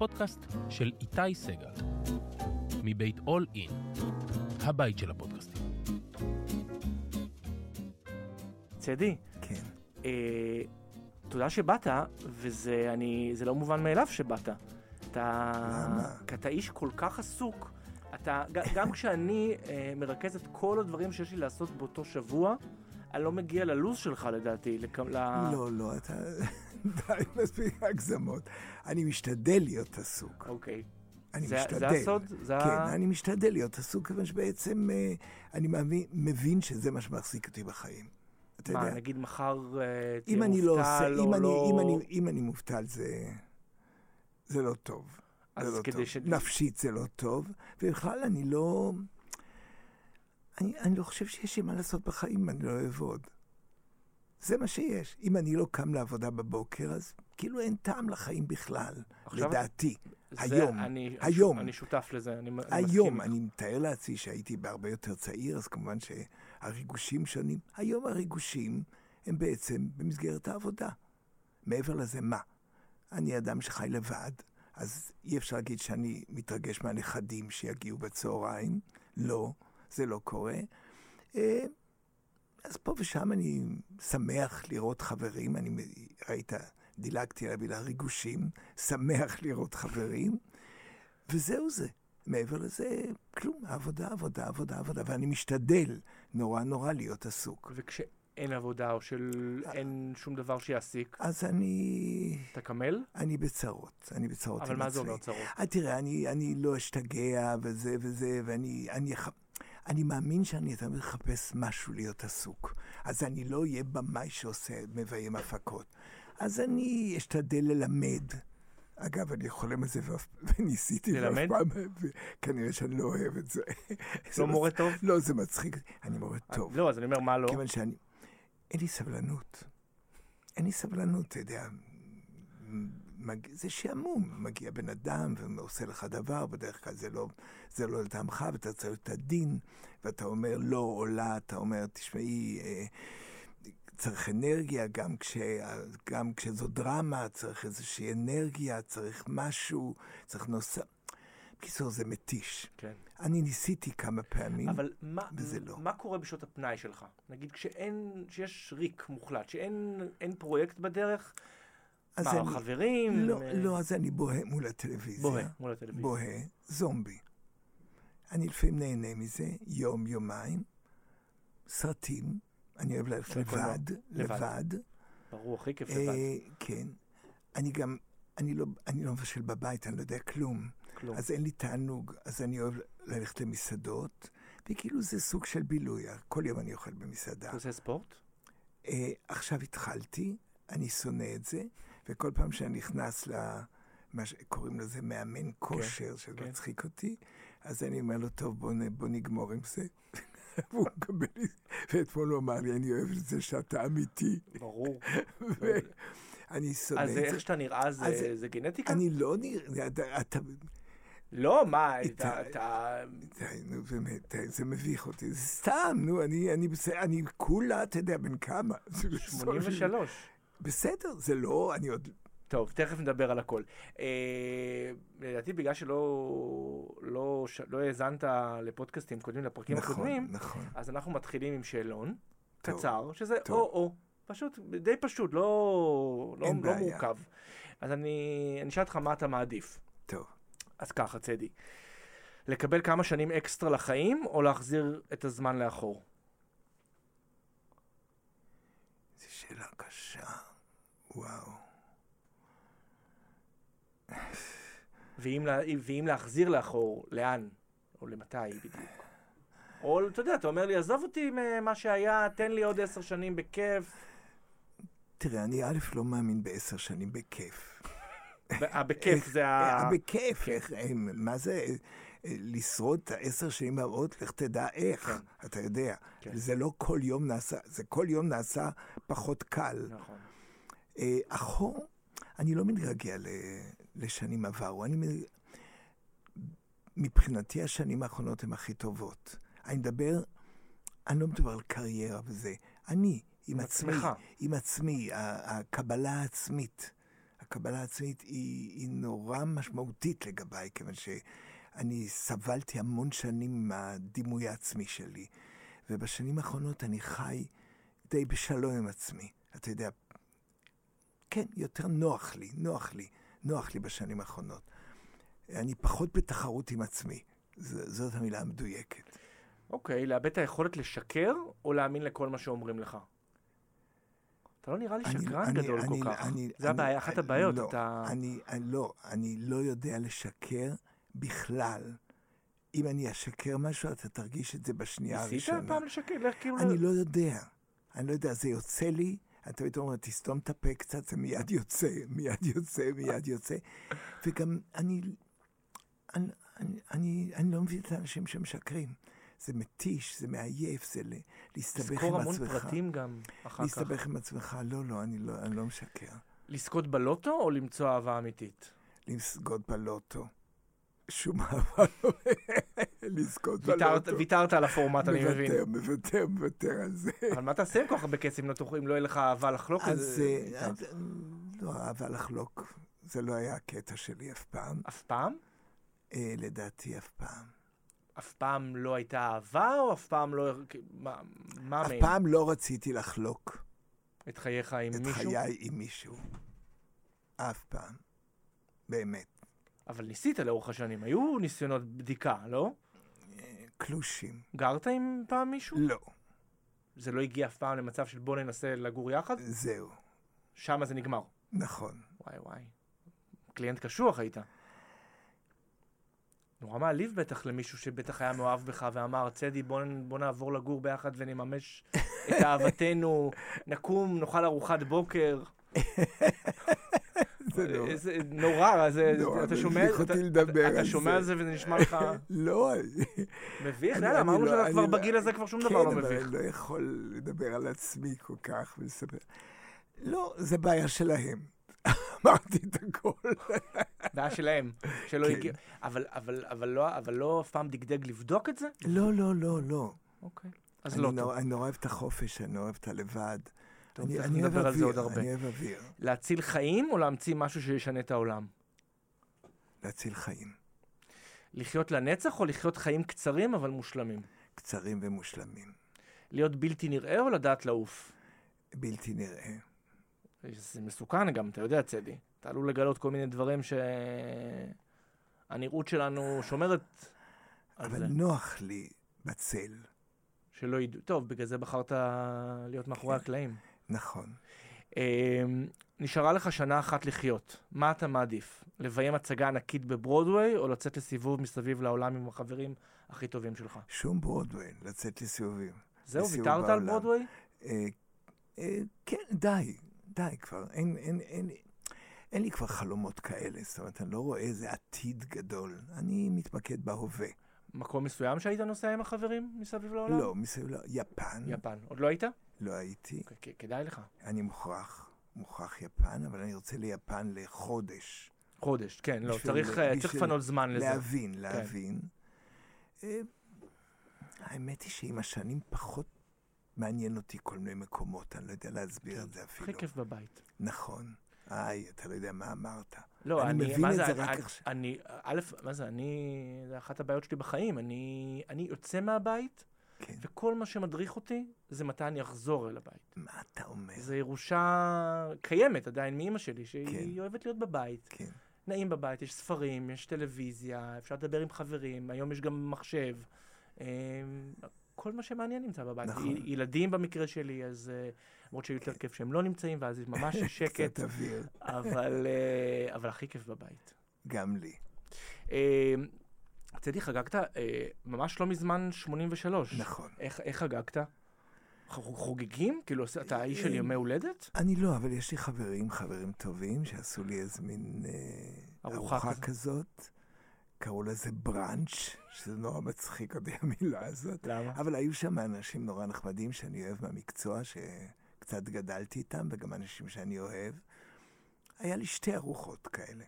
הפודקאסט של איתי סגל, מבית אול אין, הבית של הפודקאסטים. צדי, כן. אה, תודה שבאת, וזה אני, זה לא מובן מאליו שבאת. אתה, למה? כי אתה איש כל כך עסוק. אתה, גם כשאני אה, מרכז את כל הדברים שיש לי לעשות באותו שבוע, אני לא מגיע ללו"ז שלך לדעתי. לכ... ל... לא, לא, אתה... די, מספיק הגזמות. אני משתדל להיות עסוק. אוקיי. אני זה- משתדל. זה הסוד? זה ה- כן, אני משתדל להיות עסוק, כיוון שבעצם אה, אני מבין, מבין שזה מה שמחזיק אותי בחיים. אתה מה, יודע, נגיד מחר אה, תהיה אם אני לא עושה, מובטל או אם אני, לא... אם אני, אם אני מובטל זה, זה לא טוב. אז לא כדי טוב. ש- נפשית זה לא טוב, ובכלל אני לא... אני, אני לא חושב שיש לי מה לעשות בחיים אני לא אעבוד. זה מה שיש. אם אני לא קם לעבודה בבוקר, אז כאילו אין טעם לחיים בכלל, עכשיו- לדעתי. זה- היום, אני, היום. אני שותף לזה, אני, אני מסכים היום. אני מתאר לעצמי שהייתי בהרבה יותר צעיר, אז כמובן שהריגושים שונים. היום הריגושים הם בעצם במסגרת העבודה. מעבר לזה, מה? אני אדם שחי לבד, אז אי אפשר להגיד שאני מתרגש מהנכדים שיגיעו בצהריים. לא, זה לא קורה. אז פה ושם אני שמח לראות חברים, אני ראית, דילגתי על המילה ריגושים, שמח לראות חברים, וזהו זה. מעבר לזה, כלום, עבודה, עבודה, עבודה, עבודה, ואני משתדל נורא נורא להיות עסוק. וכשאין עבודה או שאין שום דבר שיעסיק, אז אני, אתה קמל? אני בצרות, אני בצרות אבל מה זה. אומר צרות? אה, תראה, אני, אני לא אשתגע וזה וזה, ואני אני, אני מאמין שאני תמיד אחפש משהו להיות עסוק. אז אני לא אהיה במאי שעושה, מביים הפקות. אז אני אשתדל ללמד. אגב, אני חולם על זה וניסיתי, ללמד? פעם, וכנראה שאני לא אוהב את זה. לא מורה טוב? לא, זה מצחיק. אני מורה טוב. לא, אז אני אומר, מה לא? כיוון שאני... אין לי סבלנות. אין לי סבלנות, אתה יודע. מג... זה שעמום. מגיע בן אדם ועושה לך דבר, בדרך כלל זה לא, זה לא לטעמך, ואתה צריך את הדין, ואתה אומר לא עולה, אתה אומר, תשמעי, אה, צריך אנרגיה, גם, כש, גם כשזו דרמה, צריך איזושהי אנרגיה, צריך משהו, צריך נושא. בקיצור, זה מתיש. כן. אני ניסיתי כמה פעמים. אבל מה, וזה לא. מה קורה בשעות הפנאי שלך? נגיד כשאין, כשיש ריק מוחלט, שאין אין פרויקט בדרך, מה, אני- חברים? לא, אה, לא, אז אני בוהה מול הטלוויזיה. בוהה מול הטלוויזיה. בוהה, זומבי. אני לפעמים נהנה מזה, יום, יומיים. סרטים, אני אוהב ללכת. לבד, לבד. לבד. ברור, הכי כיף לבד. אה, כן. אני גם, אני לא, אני לא מבשל בבית, אני לא יודע כלום. כלום. אז אין לי תענוג, אז אני אוהב ללכת למסעדות, וכאילו זה סוג של בילוי. כל יום אני אוכל במסעדה. אתה עושה ספורט? אה, עכשיו התחלתי, אני שונא את זה, וכל פעם שאני נכנס ל... מה שקוראים לזה מאמן כושר, שזה כן. מצחיק אותי, אז אני אומר לו, טוב, בוא, נ- בוא נגמור עם זה. והוא מקבל לי, ואתמול הוא אמר לי, אני אוהב את זה שאתה אמיתי. ברור. ואני שונא אז את איך זה. שאתה נראה זה- אז- זה גנטיקה? אני לא נראה, אתה, אתה, לא, מה, אתה... אתה- די, נו באמת, זה מביך אותי. זה סתם, נו, אני, אני בסדר, אני כולה, אתה יודע, בן כמה. זה בסוף- 83. בסדר, זה לא, אני עוד... טוב, תכף נדבר על הכל. אה, לדעתי בגלל שלא לא, לא האזנת לפודקאסטים קודמים, לפרקים נכון, הקודמים, נכון. אז אנחנו מתחילים עם שאלון טוב, קצר, שזה. או-או. פשוט, די פשוט, לא, לא, לא. מורכב. אז אני אשאל אותך מה אתה מעדיף. טוב. אז ככה, צדי. לקבל כמה שנים אקסטרה לחיים, או להחזיר את הזמן לאחור? זו שאלה קשה. וואו. ואם, לה, ואם להחזיר לאחור, לאן? או למתי בדיוק? או, אתה יודע, אתה אומר לי, עזוב אותי ממה שהיה, תן לי עוד עשר שנים בכיף. תראה, אני א' לא מאמין בעשר שנים בכיף. אה, בכיף זה ה... אה, בכיף, איך, אה, מה זה לשרוד את העשר שנים הבאות, לך תדע איך, אתה יודע. כן. זה לא כל יום נעשה, זה כל יום נעשה פחות קל. נכון. אה, אחור, אני לא מתגעגע לשנים עברו. אני... מבחינתי השנים האחרונות הן הכי טובות. אני מדבר, אני לא מדבר על קריירה וזה. אני, עם עצמי. עם עצמי, הקבלה העצמית. הקבלה העצמית היא, היא נורא משמעותית לגביי, כיוון שאני סבלתי המון שנים מהדימוי העצמי שלי, ובשנים האחרונות אני חי די בשלום עם עצמי. אתה יודע, כן, יותר נוח לי, נוח לי, נוח לי בשנים האחרונות. אני פחות בתחרות עם עצמי. ז, זאת המילה המדויקת. אוקיי, לאבד את היכולת לשקר, או להאמין לכל מה שאומרים לך? אתה לא נראה לי אני- שקרן אני- גדול אני- כל כך. אני- זה אני- הבעיה, אחת אני- הבעיות. לא, אתה... אני, אני, לא, אני לא יודע לשקר בכלל. אם אני אשקר משהו, אתה תרגיש את זה בשנייה ניסית הראשונה. פעם לשקר? כאילו... אני לא יודע. אני לא יודע, זה יוצא לי, אתה תמיד אומר, תסתום את הפה קצת, זה מיד יוצא, מיד יוצא, מיד יוצא. וגם אני, אני, אני, אני, אני לא מבין את האנשים שמשקרים. זה מתיש, זה מעייף, זה להסתבך עם תזכור המון עצמך. פרטים גם אחר כך. להסתבך עם עצמך, לא, לא, אני לא, אני לא משקר. לזכות בלוטו או למצוא אהבה אמיתית? לזכות בלוטו. שום אהבה לא... לזכות בלוטו. ויתרת על הפורמט, אני מבין. מוותר, מוותר, מוותר על זה. אבל מה תעשה עם כל כך הרבה כסף אם לא לא יהיה לך אהבה לחלוק את אז זה? אה, אה, לא, אהבה לחלוק, זה לא היה הקטע שלי אף פעם. אף פעם? אה, לדעתי אף פעם. אף פעם לא הייתה אהבה, או אף פעם לא... מה- מה אף מהם? פעם לא רציתי לחלוק את חייך עם את מישהו? חיי עם מישהו. אף פעם. באמת. אבל ניסית לאורך השנים. היו ניסיונות בדיקה, לא? קלושים. גרת עם פעם מישהו? לא, זה לא הגיע אף פעם למצב של בוא ננסה לגור יחד? זהו. שם זה נגמר. נכון. וואי וואי. קליינט קשוח היית. נורא מעליב בטח למישהו שבטח היה מאוהב בך ואמר, צדי, בוא, בוא נעבור לגור ביחד ונממש את אהבתנו, נקום, נאכל ארוחת בוקר. זה לא... איזה נורא, זה, אתה שומע, אתה, שומע זה. על זה וזה נשמע לך לא, מביך, יאללה, אמרנו לא- שאתה כבר לא- בגיל הזה כבר שום דבר כן, לא אבל מביך. אני לא יכול לדבר על עצמי כל כך ולספר. לא, זה בעיה שלהם. אמרתי את הכל. בעיה שלהם, שלא כן. הגיע. אבל, אבל, אבל לא, אבל לא אף פעם דגדג לבדוק את זה? לא, לא, לא, לא. אוקיי. אז לא טוב. אני נורא אוהב את החופש, אני נורא אוהב את הלבד. טוב, אני אני אוהב נדבר על זה עוד אוויר, הרבה. אני אוהב אוויר. להציל חיים או להמציא משהו שישנה את העולם? להציל חיים. לחיות לנצח או לחיות חיים קצרים אבל מושלמים? קצרים ומושלמים. להיות בלתי נראה או לדעת לעוף? בלתי נראה. זה מסוכן גם, אתה יודע, צדי. אתה עלול לגלות כל מיני דברים שהנראות שלנו שומרת על אבל זה. נוח לי בצל. שלא ידעו. טוב, בגלל זה בחרת להיות מאחורי כן. הקלעים. נכון. אמ, נשארה לך שנה אחת לחיות. מה אתה מעדיף? לביים הצגה ענקית בברודוויי, או לצאת לסיבוב מסביב לעולם עם החברים הכי טובים שלך? שום ברודווי, לצאת לסיבובים. זהו, ויתרת על. ברודוויי? אה, אה, כן, די, די כבר. אין, אין, אין, אין לי כבר חלומות כאלה. זאת אומרת, אני לא רואה איזה עתיד גדול. אני מתמקד בהווה. מקום מסוים שהיית נוסע עם החברים מסביב לעולם? לא, מסביב, לא. יפן, יפן. עוד לא היית? לא הייתי. כ- כדאי לך. אני מוכרח, מוכרח יפן, אבל אני רוצה ליפן לחודש. חודש, כן, לא, צריך אה, לפנות זמן לזה. כן. להבין, להבין. אה, האמת היא שעם השנים פחות מעניין אותי כל מיני מקומות, אני לא יודע להסביר את זה אפילו. הכי כיף בבית. נכון. איי, אתה לא יודע מה אמרת. לא, אני אני, מבין מה את זה, זה רק עכשיו. אני, א', מה זה, אני, זה אחת הבעיות שלי בחיים. אני, אני יוצא מהבית, כן. וכל מה שמדריך אותי, זה מתי אני אחזור אל הבית. מה אתה אומר? זו ירושה קיימת עדיין מאימא שלי, שהיא כן. אוהבת להיות בבית. כן. נעים בבית, יש ספרים, יש טלוויזיה, אפשר לדבר עם חברים, היום יש גם מחשב. אה, כל מה שמעניין נמצא בבית. נכון. ילדים במקרה שלי, אז אה, למרות שיותר כיף שהם לא נמצאים, ואז יש ממש שקט, קצת אוויר. אבל, אה, אבל הכי כיף בבית. גם לי. אה, צדי, חגגת אה, ממש לא מזמן 83. נכון. איך, איך חגגת? חוגגים? כאילו, אתה האיש של ימי הולדת? אני לא, אבל יש לי חברים, חברים טובים, שעשו לי איזה מין אה, ארוחה ארוחה כזאת. כזאת. קראו לזה בראנץ', שזה נורא מצחיק אותי המילה הזאת. למה? אבל היו שם אנשים נורא נחמדים שאני אוהב מהמקצוע, שקצת גדלתי איתם, וגם אנשים שאני אוהב. היה לי שתי ארוחות כאלה.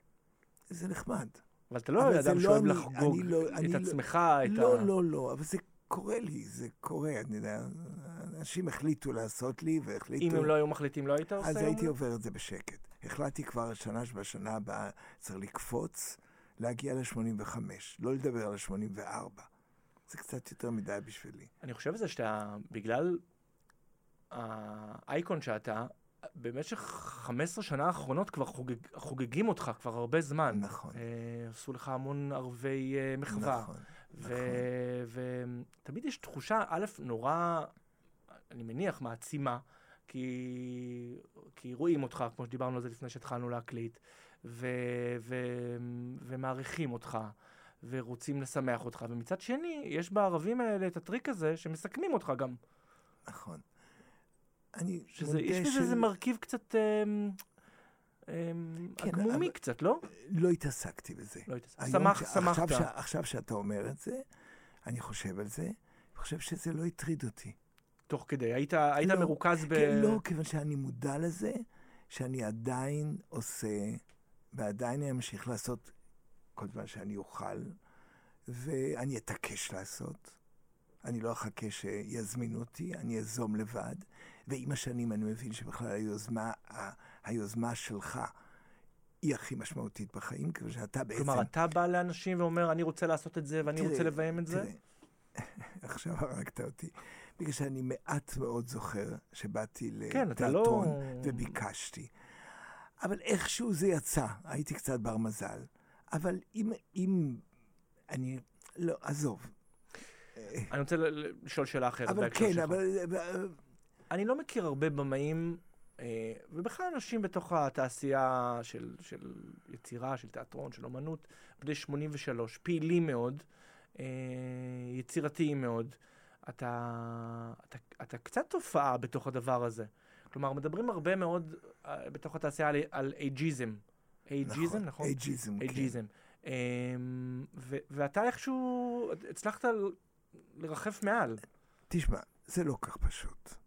זה נחמד. אבל אתה לא אבל אדם לא שאוהב אני- לחגוג אני לא- את אני לא- עצמך, את לא, ה... לא, לא, אבל זה קורה לי, זה קורה, אני יודע. אנשים החליטו לעשות לי, והחליטו... אם הם לא היו מחליטים, לא היית עושה אז הייתי? עובר את זה בשקט. החלטתי כבר שנה שבשנה הבאה צריך לקפוץ, להגיע ל-85, לא לדבר על ה-84. זה קצת יותר מדי בשבילי. אני חושב על זה שאתה, בגלל האייקון שאתה, במשך 15 שנה האחרונות כבר חוגג, חוגגים אותך כבר הרבה זמן. נכון. אה, עשו לך המון ערבי אה, מחווה. נכון. ותמיד יש תחושה, א', נורא, אני מניח, מעצימה, כי, כי רואים אותך, כמו שדיברנו על זה לפני שהתחלנו להקליט, ו, ו, ומעריכים אותך, ורוצים לשמח אותך, ומצד שני, יש בערבים האלה את הטריק הזה שמסכמים אותך גם. נכון. אני שזה, יש בזה ש- איזה מרכיב קצת אמ, אמ, כן, עגמומי אבל- קצת, לא? לא התעסקתי בזה. לא התעסק. היום שמח, ש- שמחת. עכשיו, ש... עכשיו שאתה אומר את זה, אני חושב על זה, אני חושב שזה לא הטריד אותי. תוך כדי. היית, היית לא, מרוכז ב... כן, לא, כיוון שאני מודע לזה, שאני עדיין עושה, ועדיין אמשיך לעשות כל זמן שאני אוכל, ואני אתעקש לעשות. אני לא אחכה שיזמינו אותי, אני אזום לבד, ועם השנים אני מבין שבכלל היוזמה, היוזמה שלך היא הכי משמעותית בחיים, כיוון שאתה בעצם... כלומר, אתה בא לאנשים ואומר, אני רוצה לעשות את זה ואני תראה, רוצה לביים את זה? תראה, עכשיו הרגת אותי. בגלל שאני מעט מאוד זוכר שבאתי כן, לא... לתיאטרון וביקשתי. אבל איכשהו זה יצא, הייתי קצת בר מזל. אבל אם, אם אני, לא, עזוב. אני רוצה לשאול שאלה אחרת אבל כן. אבל... אני לא מכיר הרבה במאים, אה, ובכלל אנשים בתוך התעשייה של, של יצירה, של תיאטרון, של אומנות, בני 83, פעילים מאוד, אה, יצירתיים מאוד. אתה, אתה, אתה קצת תופעה בתוך הדבר הזה. כלומר, מדברים הרבה מאוד אה, בתוך התעשייה על, על אייג'יזם. אייג'יזם, נכון? אייג'יזם, כן. אייג'יזם. אמ, ו- ואתה איכשהו הצלחת לרחף מעל. תשמע, זה לא כך פשוט.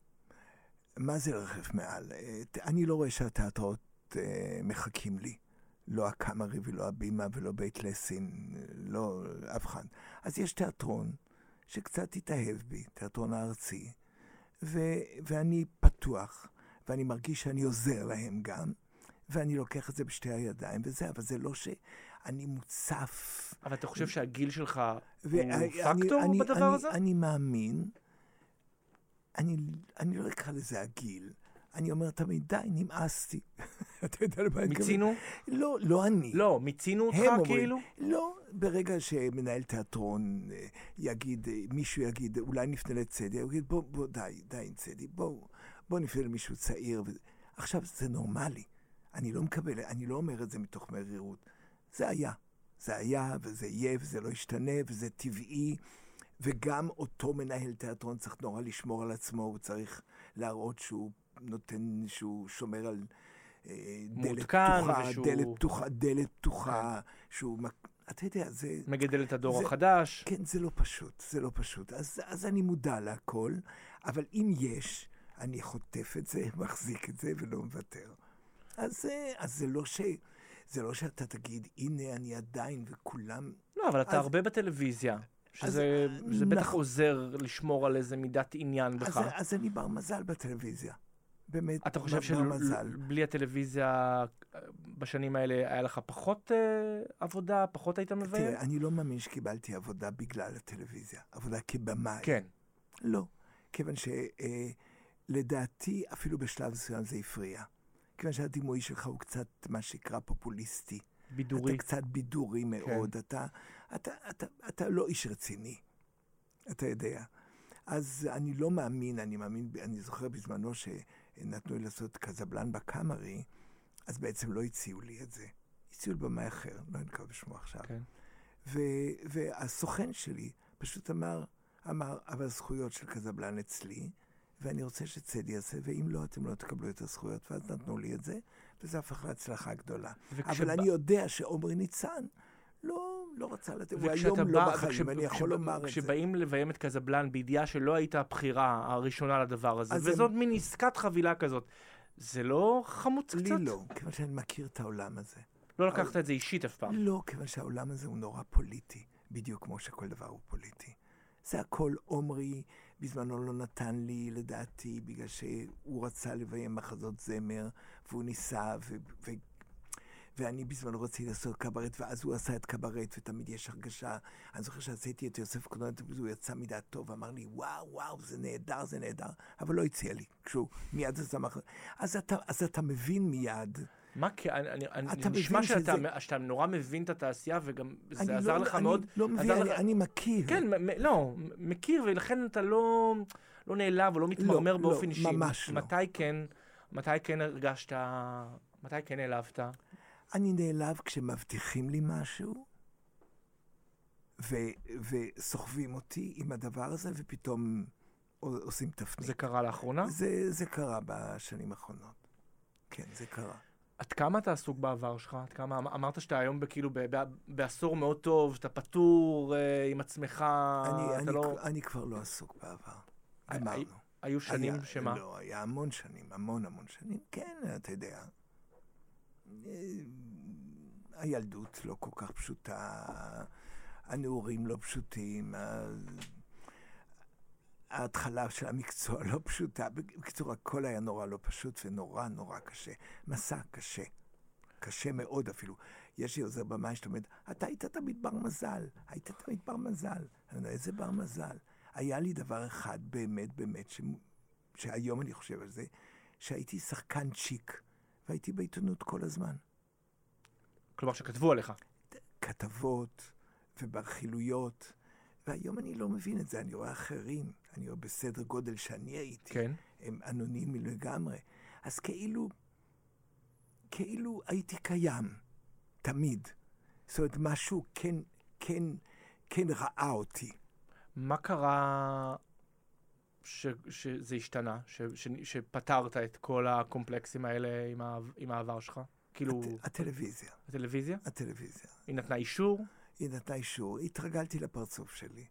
מה זה לרחף מעל? אה, אני לא רואה שהתיאטראות אה, מחכים לי. לא הקאמרי ולא הבימה ולא בית לסין, לא אף אחד. אז יש תיאטרון שקצת התאהב בי, תיאטרון הארצי, ו- ואני פתוח, ואני מרגיש שאני עוזר להם גם, ואני לוקח את זה בשתי הידיים וזה, אבל זה לא שאני מוצף אבל אתה חושב שהגיל שלך הוא ואני- פקטור אני- בדבר אני- הזה? אני מאמין, אני, אני לא אקרא לזה הגיל, אני אומר תמיד, די, נמאסתי. אתה יודע למה אני מתכוון? מיצינו? לא, לא אני. לא, מיצינו אותך כאילו? לא, ברגע שמנהל תיאטרון אה, יגיד, אה, מישהו יגיד, אולי נפנה לצדי, הוא יגיד, בוא, בוא, די, די עם צדי, בוא, בוא נפנה למישהו צעיר. עכשיו, זה נורמלי. אני לא מקבל, אני לא אומר את זה מתוך מרירות. זה היה. זה היה, וזה יהיה, וזה לא ישתנה, וזה טבעי. וגם אותו מנהל תיאטרון צריך נורא לשמור על עצמו, הוא צריך להראות שהוא נותן, שהוא שומר על אה, דלת פתוחה, ושהוא- דלת פתוחה, דלת פתוחה, שהוא, מק- אתה יודע, זה, מגדל את הדור זה- החדש. כן, זה לא פשוט, זה לא פשוט. אז, אז אני מודע להכל, אבל אם יש, אני חוטף את זה, מחזיק את זה ולא מוותר. אז, אז זה לא ש... זה לא שאתה תגיד, הנה אני עדיין, וכולם... לא, אבל אתה אז- הרבה בטלוויזיה. שזה זה בטח נכון. עוזר לשמור על איזה מידת עניין בך. אז, אז אני בר מזל בטלוויזיה. באמת, אתה חושב. שבלי הטלוויזיה אה, בשנים האלה היה לך פחות אה, עבודה, פחות היית מביים? תראה, אני לא מאמין שקיבלתי עבודה בגלל הטלוויזיה, עבודה כבמאי. כן. לא, כיוון שלדעתי, אפילו בשלב מסוים זה הפריע. כיוון שהדימוי שלך הוא קצת, מה שנקרא, פופוליסטי. בידורי. אתה קצת בידורי מאוד, כן. אתה, אתה, אתה, אתה לא איש רציני, אתה יודע. אז אני לא מאמין, אני מאמין, אני זוכר בזמנו שנתנו לי לעשות קזבלן בקאמרי, אז בעצם לא הציעו לי את זה. הציעו לי במאי אחר, לא נקרא בשמו עכשיו. כן. ו, והסוכן שלי פשוט אמר, אמר, אבל הזכויות של קזבלן אצלי, ואני רוצה שצדי יעשה, ואם לא, אתם לא תקבלו את הזכויות. ואז נתנו לי את זה, וזה הפך להצלחה גדולה. וכשבא- אבל אני יודע שעומרי ניצן לא, לא רצה לתת, הוא היום לא בחיים, וכשב- אני יכול כשב- לומר את זה. כשבאים לביים את קזבלן בידיעה שלא הייתה הבחירה הראשונה לדבר הזה, וזאת הם- מין עסקת חבילה כזאת, זה לא חמוץ לי קצת? לא, כיוון שאני מכיר את העולם הזה. לא לקחת את זה אישית אף פעם. לא, כיוון שהעולם הזה הוא נורא פוליטי, בדיוק כמו שכל דבר הוא פוליטי. זה הכל עומרי בזמנו לא נתן לי, לדעתי, בגלל שהוא רצה לביים מחזות זמר, והוא ניסה, ו- ו- ואני בזמנו רציתי לעשות קברט, ואז הוא עשה את קברט, ותמיד יש הרגשה. אני זוכר שעשיתי את יוסף קוננט, והוא יצא מדעתו, ואמר לי, וואו, וואו, זה נהדר, זה נהדר, אבל לא הציע לי, כשהוא מיד עשה מחזות. אז אז אתה מבין מיד. מה כן, אני, אני, אני, אתה נשמע שאתה, שזה- שאתה נורא מבין את התעשייה, וגם אני זה לא- עזר לך אני מאוד. לא מבין, אני, לך- אני מכיר. כן, מ- מ- לא, מכיר, ולכן אתה לא, לא נעלב או לא מתמרמר לא, באופן אישי. ממש לא. מתי כן, מתי כן הרגשת, מתי כן נעלבת? אני נעלב כשמבטיחים לי משהו, ו- וסוחבים אותי עם הדבר הזה, ופתאום עושים תפנית. זה קרה לאחרונה? זה, זה קרה בשנים האחרונות. כן, זה קרה. עד כמה אתה עסוק בעבר שלך? עד כמה, אמ- אמרת שאתה היום כאילו ב- ב- בעשור מאוד טוב, שאתה פטור אה, עם עצמך, אני, אתה אני, לא... אני כבר לא עסוק בעבר. גמרנו. היו שנים היה, שמה? לא, היה המון שנים, המון המון שנים. כן, אתה יודע. אה, הילדות לא כל כך פשוטה, הנעורים לא פשוטים, ה- ההתחלה של המקצוע לא פשוטה. בקיצור, הכל היה נורא לא פשוט ונורא נורא קשה. מסע קשה. קשה מאוד אפילו. יש לי עוזר במאי שאתה אומר, אתה היית תמיד בר מזל, היית תמיד בר מזל. אני אומר, איזה בר מזל? היה לי דבר אחד באמת באמת, ש... שהיום אני חושב על זה, שהייתי שחקן צ'יק, והייתי בעיתונות כל הזמן. כלומר, שכתבו עליך. כתבות וברכילויות, והיום אני לא מבין את זה, אני רואה אחרים, אני רואה בסדר גודל שאני הייתי, כן. הם אנונימיים לגמרי. אז כאילו, כאילו הייתי קיים, תמיד. זאת אומרת, משהו כן, כן, כן ראה אותי. מה קרה ש, שזה השתנה? ש, ש, שפתרת את כל הקומפלקסים האלה עם, ה, עם העבר שלך? כאילו, הט- הטלוויזיה, הטלוויזיה? הטלוויזיה. היא נתנה אישור? היא נתנה אישור, התרגלתי לפרצוף שלי.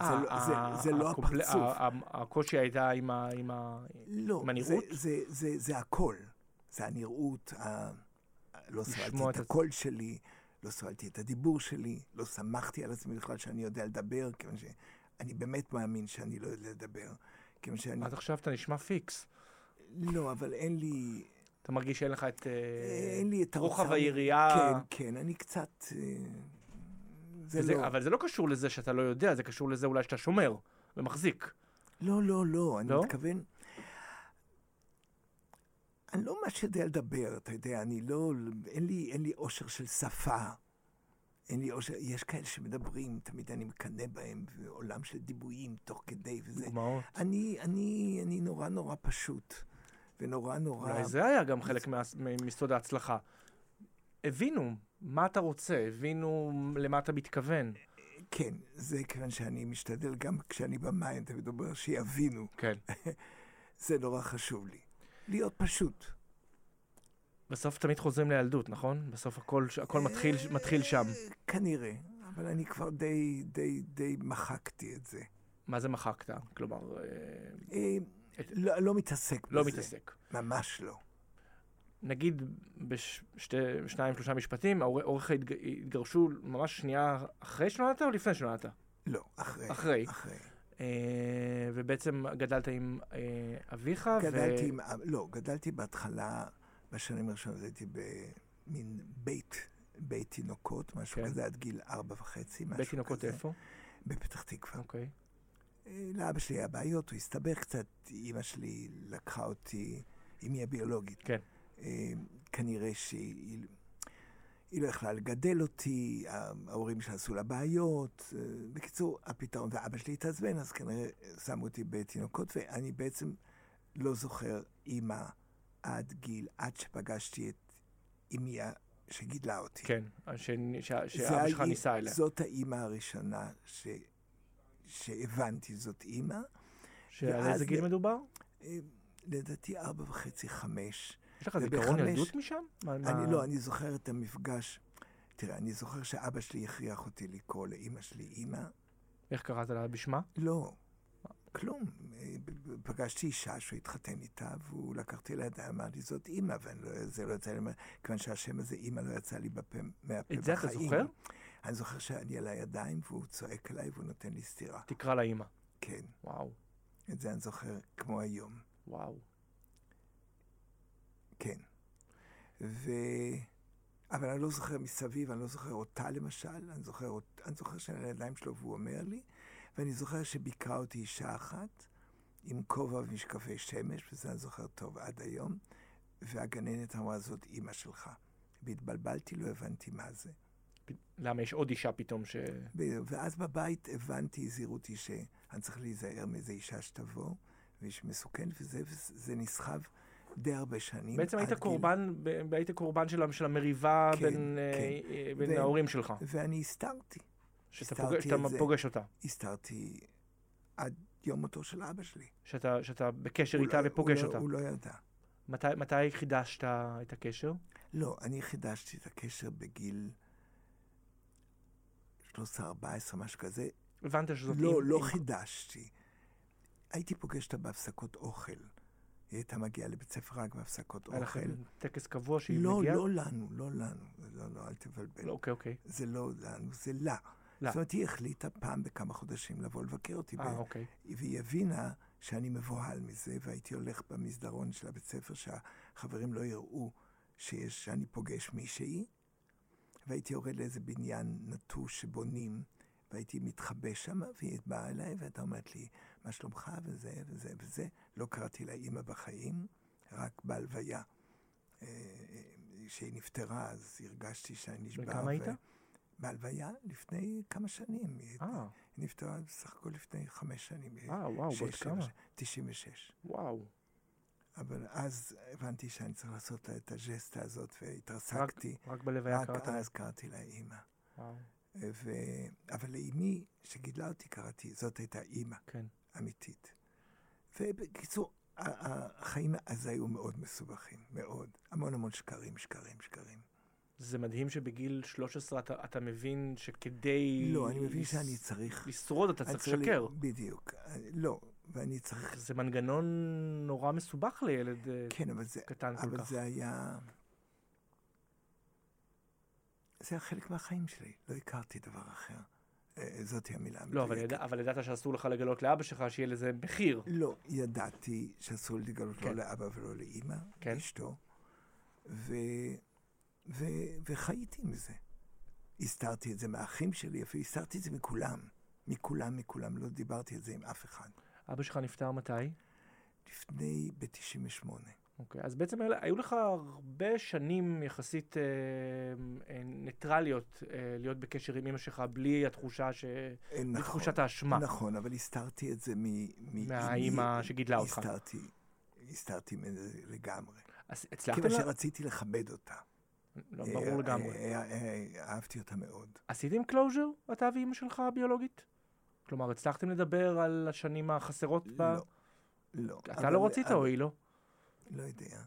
זה אה, לא- ה- זה- זה לא הקומפל- הפרצוף. ה- ה- הקושי הייתה עם ה... עם ה... לא, עם הנראות? זה, זה, זה, זה הכל. זה הנראות, ה... לא סבלתי את הקול שלי, לא סבלתי את הדיבור שלי, לא שמחתי על עצמי בכלל שאני יודע לדבר, כיוון שאני באמת מאמין שאני לא יודע לדבר. כיוון שאני... עד עכשיו אתה נשמע פיקס. לא, אבל אין לי... אתה מרגיש שאין לך את... אה, אין לי את רוחב האוצר. היריעה. כן, כן, אני קצת... אה, זה וזה- לא... אבל זה לא קשור לזה שאתה לא יודע, זה קשור לזה אולי שאתה שומר ומחזיק. לא, לא, לא, אני לא? מתכוון... אני לא ממש יודע לדבר, אתה יודע, אני לא... אין לי, אין לי אושר של שפה. אין לי אושר... יש כאלה שמדברים, תמיד אני מקנא בהם, ועולם של דיבויים תוך כדי וזה. דוגמאות. אני, אני, אני נורא נורא פשוט, ונורא נורא... אולי זה היה גם חלק מה- מ- מסוד ההצלחה. הבינו מה אתה רוצה, הבינו למה אתה מתכוון. כן, זה כיוון שאני משתדל גם כשאני במים, תמיד אומר שיבינו. כן. זה נורא חשוב לי. להיות פשוט. בסוף תמיד חוזרים לילדות, נכון? בסוף הכל, הכל מתחיל, מתחיל שם. אה, כנראה, אבל אני כבר די, די, די מחקתי את זה. מה זה מחקת? כלומר, אה, אה, את- לא, לא מתעסק לא בזה. מתעסק. ממש לא. נגיד בשניים, שלושה משפטים, התג- התגרשו ממש שנייה אחרי שנולדת או לפני שנולדת? לא, אחרי. אחרי. אחרי. אה, ובעצם גדלת עם אה, אביך, גדלתי עם... לא, גדלתי בהתחלה, בשנים הראשונות הייתי במין בית, בית תינוקות, משהו כן. כזה, עד גיל ארבע וחצי, משהו כזה. בית תינוקות איפה? בפתח תקווה. אוקיי. אה, לאבא שלי היה בעיות, הוא הסתבך קצת, אימא שלי לקחה אותי, אמי הביולוגית. כן. אה, כנראה שהיא היא לא יכלה לגדל אותי, ההורים שלה עשו לה בעיות. אה, בקיצור, הפתרון, ואבא שלי התעצבן, אז כנראה שמו אותי בתינוקות, ואני בעצם לא זוכר אימא עד גיל, עד שפגשתי את אמי שגידלה אותי. כן, ש- ש- שאבא שלך ניסה אליה. זאת האימא הראשונה ש... שהבנתי זאת אימא. שעל איזה גיל מדובר? אה, לדעתי ארבע וחצי, חמש. יש לך זיכרון ילדות משם? מה- מה- אני לא, אני זוכר את המפגש. תראה, אני זוכר שאבא שלי הכריח אותי לקרוא לאימא שלי אימא. איך קראת לה בשמה? לא, כלום. פגשתי אישה שהוא התחתן איתה, והוא לקח אותי לידיים, אמר לי, זאת אימא, וזה לא יצא לי, כיוון שהשם הזה, אימא, לא יצא לי בפה, מהפה את זה אתה בחיים. זוכר? אני זוכר שאני על הידיים, והוא צועק עליי והוא נותן לי סטירה. תקרא לה אימא. כן. וואו. את זה אני זוכר כמו היום. וואו. כן. ו... אבל אני לא זוכר מסביב, אני לא זוכר אותה למשל, אני זוכר. אני זוכר שאני על הידיים שלו והוא אומר לי, ואני זוכר שביקרה אותי אישה אחת עם כובע ומשקפי שמש, וזה אני זוכר טוב עד היום, והגננת אמרה, זאת אימא שלך. והתבלבלתי, לא הבנתי מה זה. למה יש עוד אישה פתאום ש... ואז בבית הבנתי, הזהירו אותי שאני צריך להיזהר מאיזה אישה שתבוא, ואיש מסוכן, וזה, וזה נסחב די הרבה שנים. בעצם היית עד גיל- קורבן, ב- היית קורבן של של המריבה כן, בין כן. אה, בין ו- ההורים שלך. ואני הסתרתי. שאתה פוגש- זה. פוגש אותה. הסתרתי עד יום מותו של אבא שלי. שאתה שאתה בקשר איתה לא- ופוגש הוא לא- אותה. הוא לא ידע. מתי- מתי חידשת את הקשר? לא, אני חידשתי את הקשר בגיל 13-14, משהו כזה. הבנת שזאת... לא, עם- לא עם- חידשתי. הייתי פוגש אותה בהפסקות אוכל. היא הייתה מגיעה לבית ספר רק בהפסקות היה לכם אוכל. טקס קבוע שהיא לא, מגיעה? לא לנו, לא לנו. לא, לא, אל תבלבל. לא, אוקיי, אוקיי. זה לא לנו, זה לה. לה. זאת אומרת, היא החליטה פעם בכמה חודשים לבוא לבקר אותי. אה, ב- אוקיי. והיא הבינה שאני מבוהל מזה, והייתי הולך במסדרון של הבית ספר, שהחברים לא יראו שיש, שאני פוגש מישהי, והייתי יורד לאיזה בניין נטוש שבונים, והייתי מתחבא שם, והיא באה אליי, והייתה אומרת לי, מה שלומך, וזה, וזה, וזה. לא קראתי לה אימא בחיים, רק בהלוויה. אה, כשהיא נפטרה, אז הרגשתי שאני נשבע. וכמה היית? בהלוויה לפני כמה שנים. היא אה, היא נפטרה בסך הכל לפני חמש שנים. אה, וואו, שבע כמה. ש- 96. וואו. אבל אז הבנתי שאני צריך לעשות לה את הג'סטה הזאת, והתרסקתי. רק בלוויה רק קראת? אז קראתי לה אימא. ו... אבל לאימי, שגידלה אותי, קראתי, זאת הייתה אימא כן. אמיתית. ובקיצור, החיים אז היו מאוד מסובכים, מאוד. המון המון שקרים, שקרים, שקרים. זה מדהים שבגיל 13 אתה, אתה מבין שכדי... לא, אני מבין לס- שאני צריך... לשרוד אתה צריך לשקר. בדיוק. לא, ואני צריך... זה מנגנון נורא מסובך לילד אה, כן, אבל זה... קטן כל אבל כך. זה היה... זה היה חלק מהחיים שלי, לא הכרתי דבר אחר. אה, זאתי המילה לא, אבל. ידע, אבל ידעת שאסור לך לגלות לאבא שלך שיהיה לזה מחיר. לא, ידעתי שאסור לי לגלות כן. לא לאבא ולא לאימא, כן. אשתו, ו... ו... וחייתי עם זה. הסתרתי את זה מהאחים שלי, אפילו הסתרתי את זה מכולם. מכולם, מכולם, לא דיברתי את זה עם אף אחד. אבא שלך נפטר מתי? לפני, ב-98. אוקיי, אז בעצם היו- היו לך הרבה שנים יחסית אה, אה, ניטרליות אה, להיות בקשר עם אמא שלך בלי התחושה ש... בלי נכון, תחושת האשמה נכון, אבל הסתרתי את זה מ... מ- מהאימא שגידלה אותך. הסתרתי, הסתרתי מזה לגמרי. אז הצלחתם... כיוון לה- שרציתי לכבד אותה. לא, אה, ברור לגמרי. אה, אה, אה, אהבתי אותה מאוד. עשיתם closure, אתה ואימא שלך הביולוגית? כלומר, הצלחתם לדבר על השנים החסרות ב... לא, לא. אתה לא רצית או היא לא? לא יודע.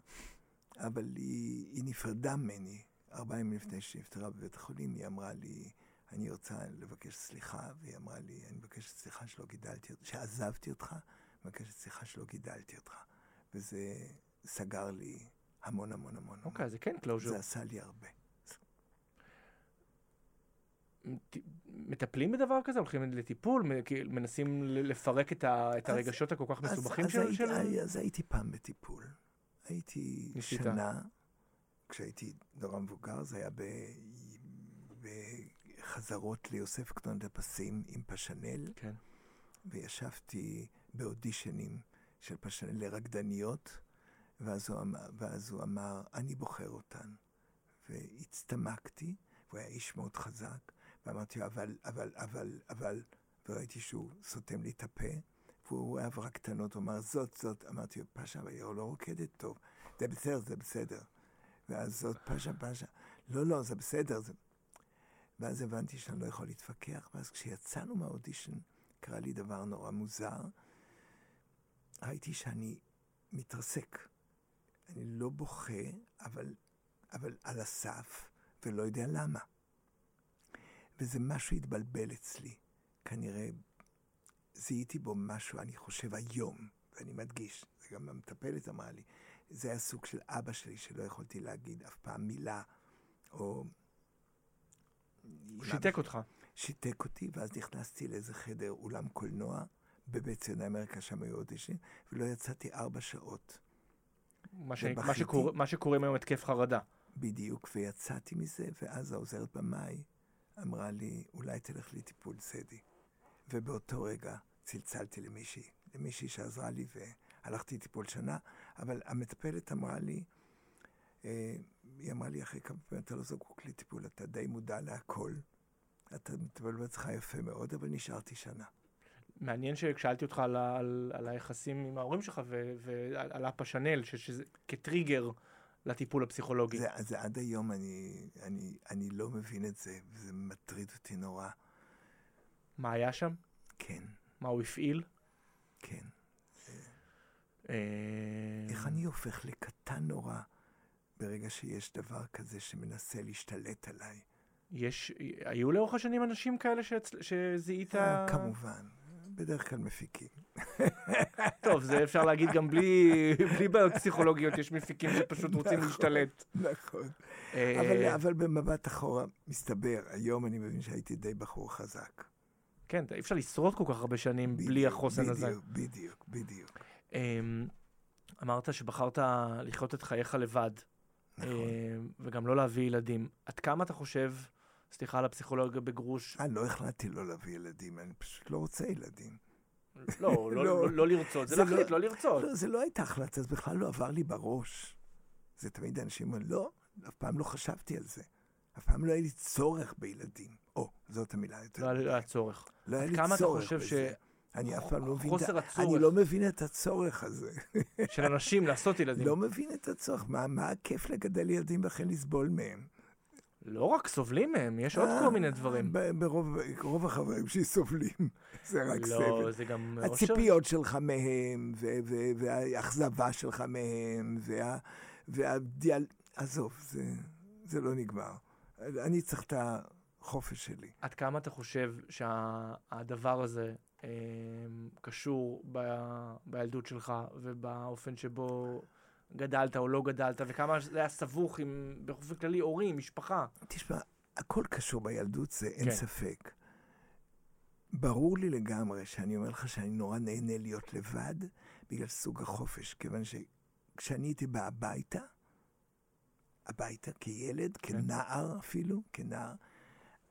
אבל היא, היא נפרדה ממני ארבעה ימים לפני שהיא נפטרה בבית החולים. היא אמרה לי, אני רוצה לבקש סליחה, והיא אמרה לי, אני מבקשת סליחה שלא גידלתי אותך, שעזבתי אותך, מבקשת סליחה שלא גידלתי אותך. וזה סגר לי המון המון המון. אוקיי, אז זה כן. closure. זה עשה לי הרבה. מטפלים בדבר כזה? הולכים לטיפול? מנסים לפרק את ה- את אז- הרגשות הכל כך אז- מסובכים אז של... הייתי- אז הייתי פעם בטיפול. הייתי ניסית. שנה, כשהייתי נורא מבוגר, זה היה ב- בחזרות ליוסף קטון דה פסים עם פשנל, כן. וישבתי באודישנים של פשנל לרקדניות, ואז הוא אמר, ואז הוא אמר אני בוחר אותן. והצטמקתי, והוא היה איש מאוד חזק, ואמרתי לו, אבל, אבל, אבל, אבל, וראיתי שהוא סותם לי את הפה, והוא אהב רק קטנות, הוא אמר, זאת, זאת, אמרתי לו, פאשה, אבל היא לא רוקדת טוב, זה בסדר, זה בסדר. ואז זאת, פאשה, פאשה, לא, לא, זה בסדר. זה... ואז הבנתי שאני לא יכול להתווכח, ואז כשיצאנו מהאודישן, קרה לי דבר נורא מוזר. ראיתי שאני מתרסק. אני לא בוכה, אבל, אבל על הסף, ולא יודע למה. וזה משהו התבלבל אצלי. כנראה זיהיתי בו משהו, אני חושב היום, ואני מדגיש, זה גם המטפלת אמרה לי, זה היה סוג של אבא שלי שלא יכולתי להגיד אף פעם מילה, או... הוא שיתק אותך. שיתק אותי, ואז נכנסתי לאיזה חדר אולם קולנוע בבית ציוני אמריקה, שם היו אודישנים, ולא יצאתי ארבע שעות. מה, ש... ובכיתי. מה, שקור... מה שקוראים היום התקף חרדה. בדיוק, ויצאתי מזה, ואז העוזרת במאי אמרה לי, אולי תלך לטיפול סדי. ובאותו רגע צלצלתי למישהי, למישהי שעזרה לי, והלכתי לטיפול שנה, אבל המטפלת אמרה לי, אה, היא אמרה לי אחרי כמה פעמים, אתה לא זקוק לטיפול, אתה די מודע להכל. אתה מטפל בעצמך יפה מאוד, אבל נשארתי שנה. מעניין שכשאלתי אותך על, ה- על, על היחסים עם ההורים שלך ו- ועל הפשנל, ש- שזה כטריגר לטיפול הפסיכולוגי. זה, זה עד היום, אני, אני, אני לא מבין את זה, וזה מטריד אותי נורא. מה היה שם? כן, מה הוא הפעיל? כן. אה, איך אני הופך לקטן נורא ברגע שיש דבר כזה שמנסה להשתלט עליי? יש, היו לאורך השנים אנשים כאלה. שזיהית? אה, כמובן, בדרך כלל מפיקים. טוב, זה אפשר להגיד גם בלי, בלי בעיות פסיכולוגיות, יש מפיקים שפשוט רוצים נכון. להשתלט. נכון. אה, אבל, אבל במבט אחורה, מסתבר, היום אני מבין שהייתי די בחור חזק. כן, אי אפשר לשרוד כל כך הרבה שנים בלי בדיוק, החוסן הזה. בדיוק, בדיוק, בדיוק. אמ, אמרת שבחרת לחיות את חייך לבד, נכון. אמ, וגם לא להביא ילדים. עד כמה אתה חושב, סליחה על הפסיכולוגיה בגרוש, אה, לא החלטתי לא להביא ילדים, אני פשוט לא רוצה ילדים. לא, לא- לא. לא לא לרצות, זה זה להחליט, לא- לא לרצות. לא, זה לא הייתה החלטה, זה בכלל לא עבר לי בראש. זה תמיד אנשים אומרים, לא, אף פעם לא חשבתי על זה. אף פעם לא היה לי צורך בילדים. או, זאת המילה יותר. לא היה- לא צורך. לא היה לי צורך בזה. אני אף פעם לא מבין, את חוסר הצורך. אני לא מבין את הצורך הזה. של אנשים לעשות ילדים. לא מבין את הצורך. מה, מה הכיף לגדל ילדים וכן לסבול מהם? לא רק סובלים מהם, יש עוד אה, כל מיני דברים. ב- ברוב רוב החברים שלי סובלים. זה רק לא, סבל. זה גם... הציפיות שלך מהם, והאכזבה שלך מהם, וה... והדיאל... עזוב, זה, זה לא נגמר. אני צריך את החופש שלי. עד כמה אתה חושב שהדבר הזה אה, קשור בילדות שלך ובאופן שבו גדלת או לא גדלת, וכמה זה היה סבוך עם, באופן כללי, הורים, משפחה. תשמע, הכל קשור בילדות, זה אין כן. ספק. ברור לי לגמרי שאני אומר לך שאני נורא נהנה להיות לבד בגלל סוג החופש, כיוון שכשאני הייתי בא הביתה, הביתה כילד, כן. כנער אפילו, כנער,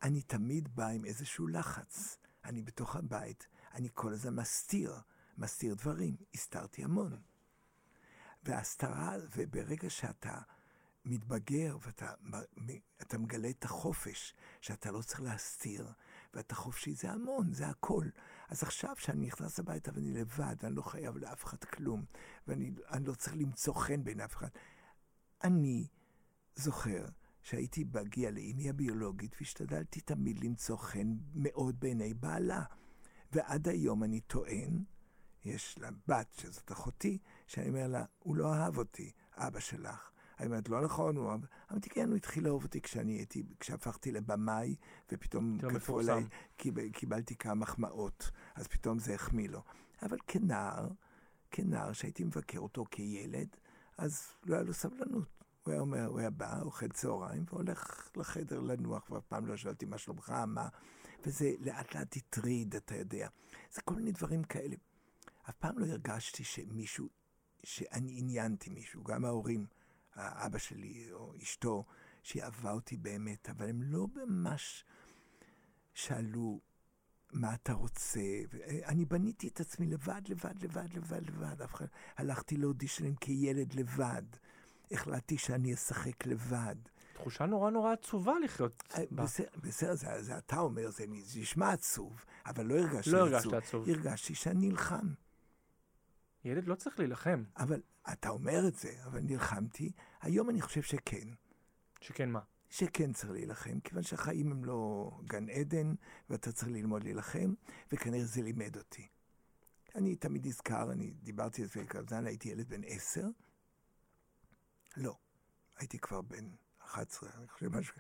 אני תמיד בא עם איזשהו לחץ. אני בתוך הבית, אני כל הזמן מסתיר, מסתיר דברים. הסתרתי המון. וההסתרה, וברגע שאתה מתבגר ואתה מגלה את החופש, שאתה לא צריך להסתיר, ואתה חופשי, זה המון, זה הכל. אז עכשיו שאני נכנס הביתה ואני לבד, ואני לא חייב לאף אחד כלום, ואני אני לא צריך למצוא חן בין אף אחד, אני זוכר שהייתי מגיע לאמי הביולוגית והשתדלתי תמיד למצוא חן מאוד בעיני בעלה. ועד היום אני טוען, יש לה בת, שזאת אחותי, שאני אומר לה, הוא לא אהב אותי, אבא שלך. אני אומרת, לא נכון, הוא אהב... אמרתי, כן, הוא התחיל לאהוב אותי כשאני הייתי, כשהפכתי לבמאי, ופתאום מפורסם. עליי, קיבל, קיבלתי כמה מחמאות, אז פתאום זה החמיא לו. אבל כנער, כנער שהייתי מבקר אותו כילד, אז לא היה לו סבלנות. הוא היה אומר, הוא היה בא, אוכל צהריים, והולך לחדר לנוח, ואף פעם לא שאלתי מה שלומך, מה... וזה לאט לאט הטריד, אתה יודע. זה כל מיני דברים כאלה. אף פעם לא הרגשתי שמישהו, שאני עניינתי מישהו, גם ההורים, האבא שלי או אשתו, שהיא אהבה אותי באמת, אבל הם לא ממש שאלו מה אתה רוצה. אני בניתי את עצמי לבד, לבד, לבד, לבד, לבד. אף אחד... הלכתי לאודישנים כילד לבד. החלטתי שאני אשחק לבד. תחושה נורא נורא עצובה לחיות אה, בה. בסדר, זה, זה אתה אומר, זה נשמע עצוב, אבל לא הרגשתי לא עצוב. הרגשת עצוב. הרגשתי שאני נלחם. ילד לא צריך להילחם. אבל אתה אומר את זה, אבל נלחמתי. היום אני חושב שכן. שכן מה? שכן צריך להילחם, כיוון שהחיים הם לא גן עדן, ואתה צריך ללמוד להילחם, וכנראה זה לימד אותי. אני תמיד נזכר, אני דיברתי על זה כזמן, הייתי ילד בן עשר. לא, הייתי כבר בן 11, אני חושב משהו,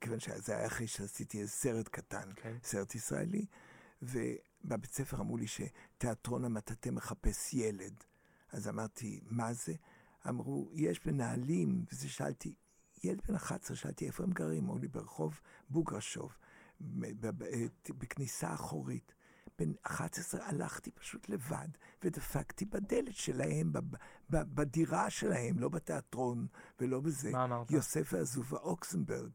כיוון שזה היה אחרי שעשיתי סרט קטן, כן. סרט ישראלי, ובבית ספר אמרו לי שתיאטרון המטאטא מחפש ילד. אז אמרתי, מה זה? אמרו, יש מנהלים, וזה שאלתי, ילד בן 11, שאלתי איפה הם גרים, אמרו לי ברחוב בוגרשוב, ב- בכניסה אחורית. בן 11 הלכתי פשוט לבד, ודפקתי בדלת שלהם, בדירה שלהם, לא בתיאטרון ולא בזה. מה אמרת? יוסף ועזובה אוקסנברג.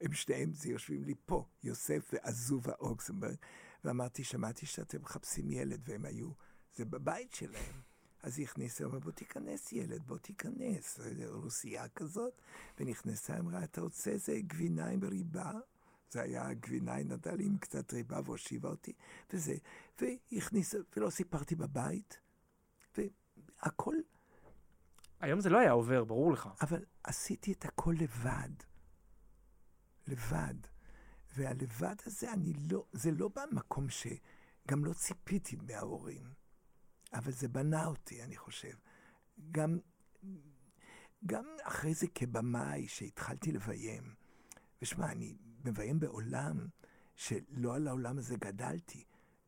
הם שניהם, זה יושבים לי פה, יוסף ועזובה אוקסנברג. ואמרתי, שמעתי שאתם מחפשים ילד, והם היו, זה בבית שלהם. אז היא הכניסה, אמרה, בוא תיכנס ילד, בוא תיכנס. רוסייה כזאת. ונכנסה, אמרה, אתה רוצה איזה גבינה עם ריבה? זה היה גבינה, היא נתנה לי עם קצת ריבה והושיבה אותי, וזה. והיא הכניסה, ולא סיפרתי בבית, והכל, היום זה לא היה עובר, ברור לך. אבל עשיתי את הכל לבד. לבד. והלבד הזה, אני לא, זה לא במקום שגם לא ציפיתי מההורים, אבל זה בנה אותי, אני חושב. גם, גם אחרי זה כבמאי, שהתחלתי לביים, ושמע, אני מביים בעולם שלא על העולם הזה גדלתי.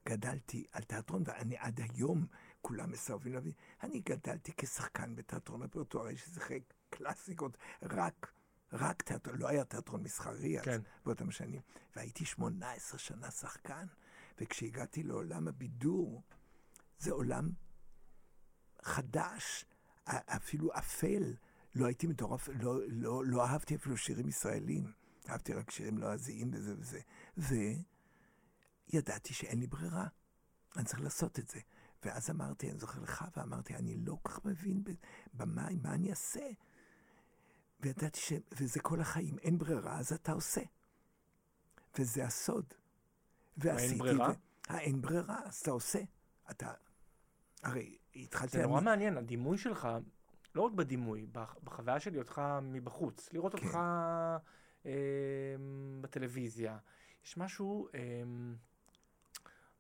גדלתי על תיאטרון, ואני עד היום, כולם מסרבים להבין, אני גדלתי כשחקן בתיאטרון הפרטוארי, ששיחק קלאסיקות, רק, רק תיאטרון, לא היה תיאטרון מסחרי אז, כן. באותם שנים. והייתי 18 שנה שחקן, וכשהגעתי לעולם הבידור, זה עולם חדש, אפילו אפל. לא הייתי מטורף, לא, לא, לא אהבתי אפילו שירים ישראלים. אהבתי רק שירים לועזיים וזה וזה. וידעתי שאין לי ברירה. אני צריך לעשות את זה. ואז אמרתי, אני זוכר לך, ואמרתי, אני לא כל כך מבין ב- במים, מה אני אעשה? וידעתי ש... וזה כל החיים, אין ברירה, אז אתה עושה. וזה הסוד. ועשיתי... ברירה? ו... האין ברירה, אז אתה עושה. אתה... הרי התחלתי... זה נורא מעניין, הדימוי שלך, לא רק בדימוי, בח- בחוויה שלי אותך מבחוץ, לראות כן. אותך אה, בטלוויזיה. יש משהו, אה,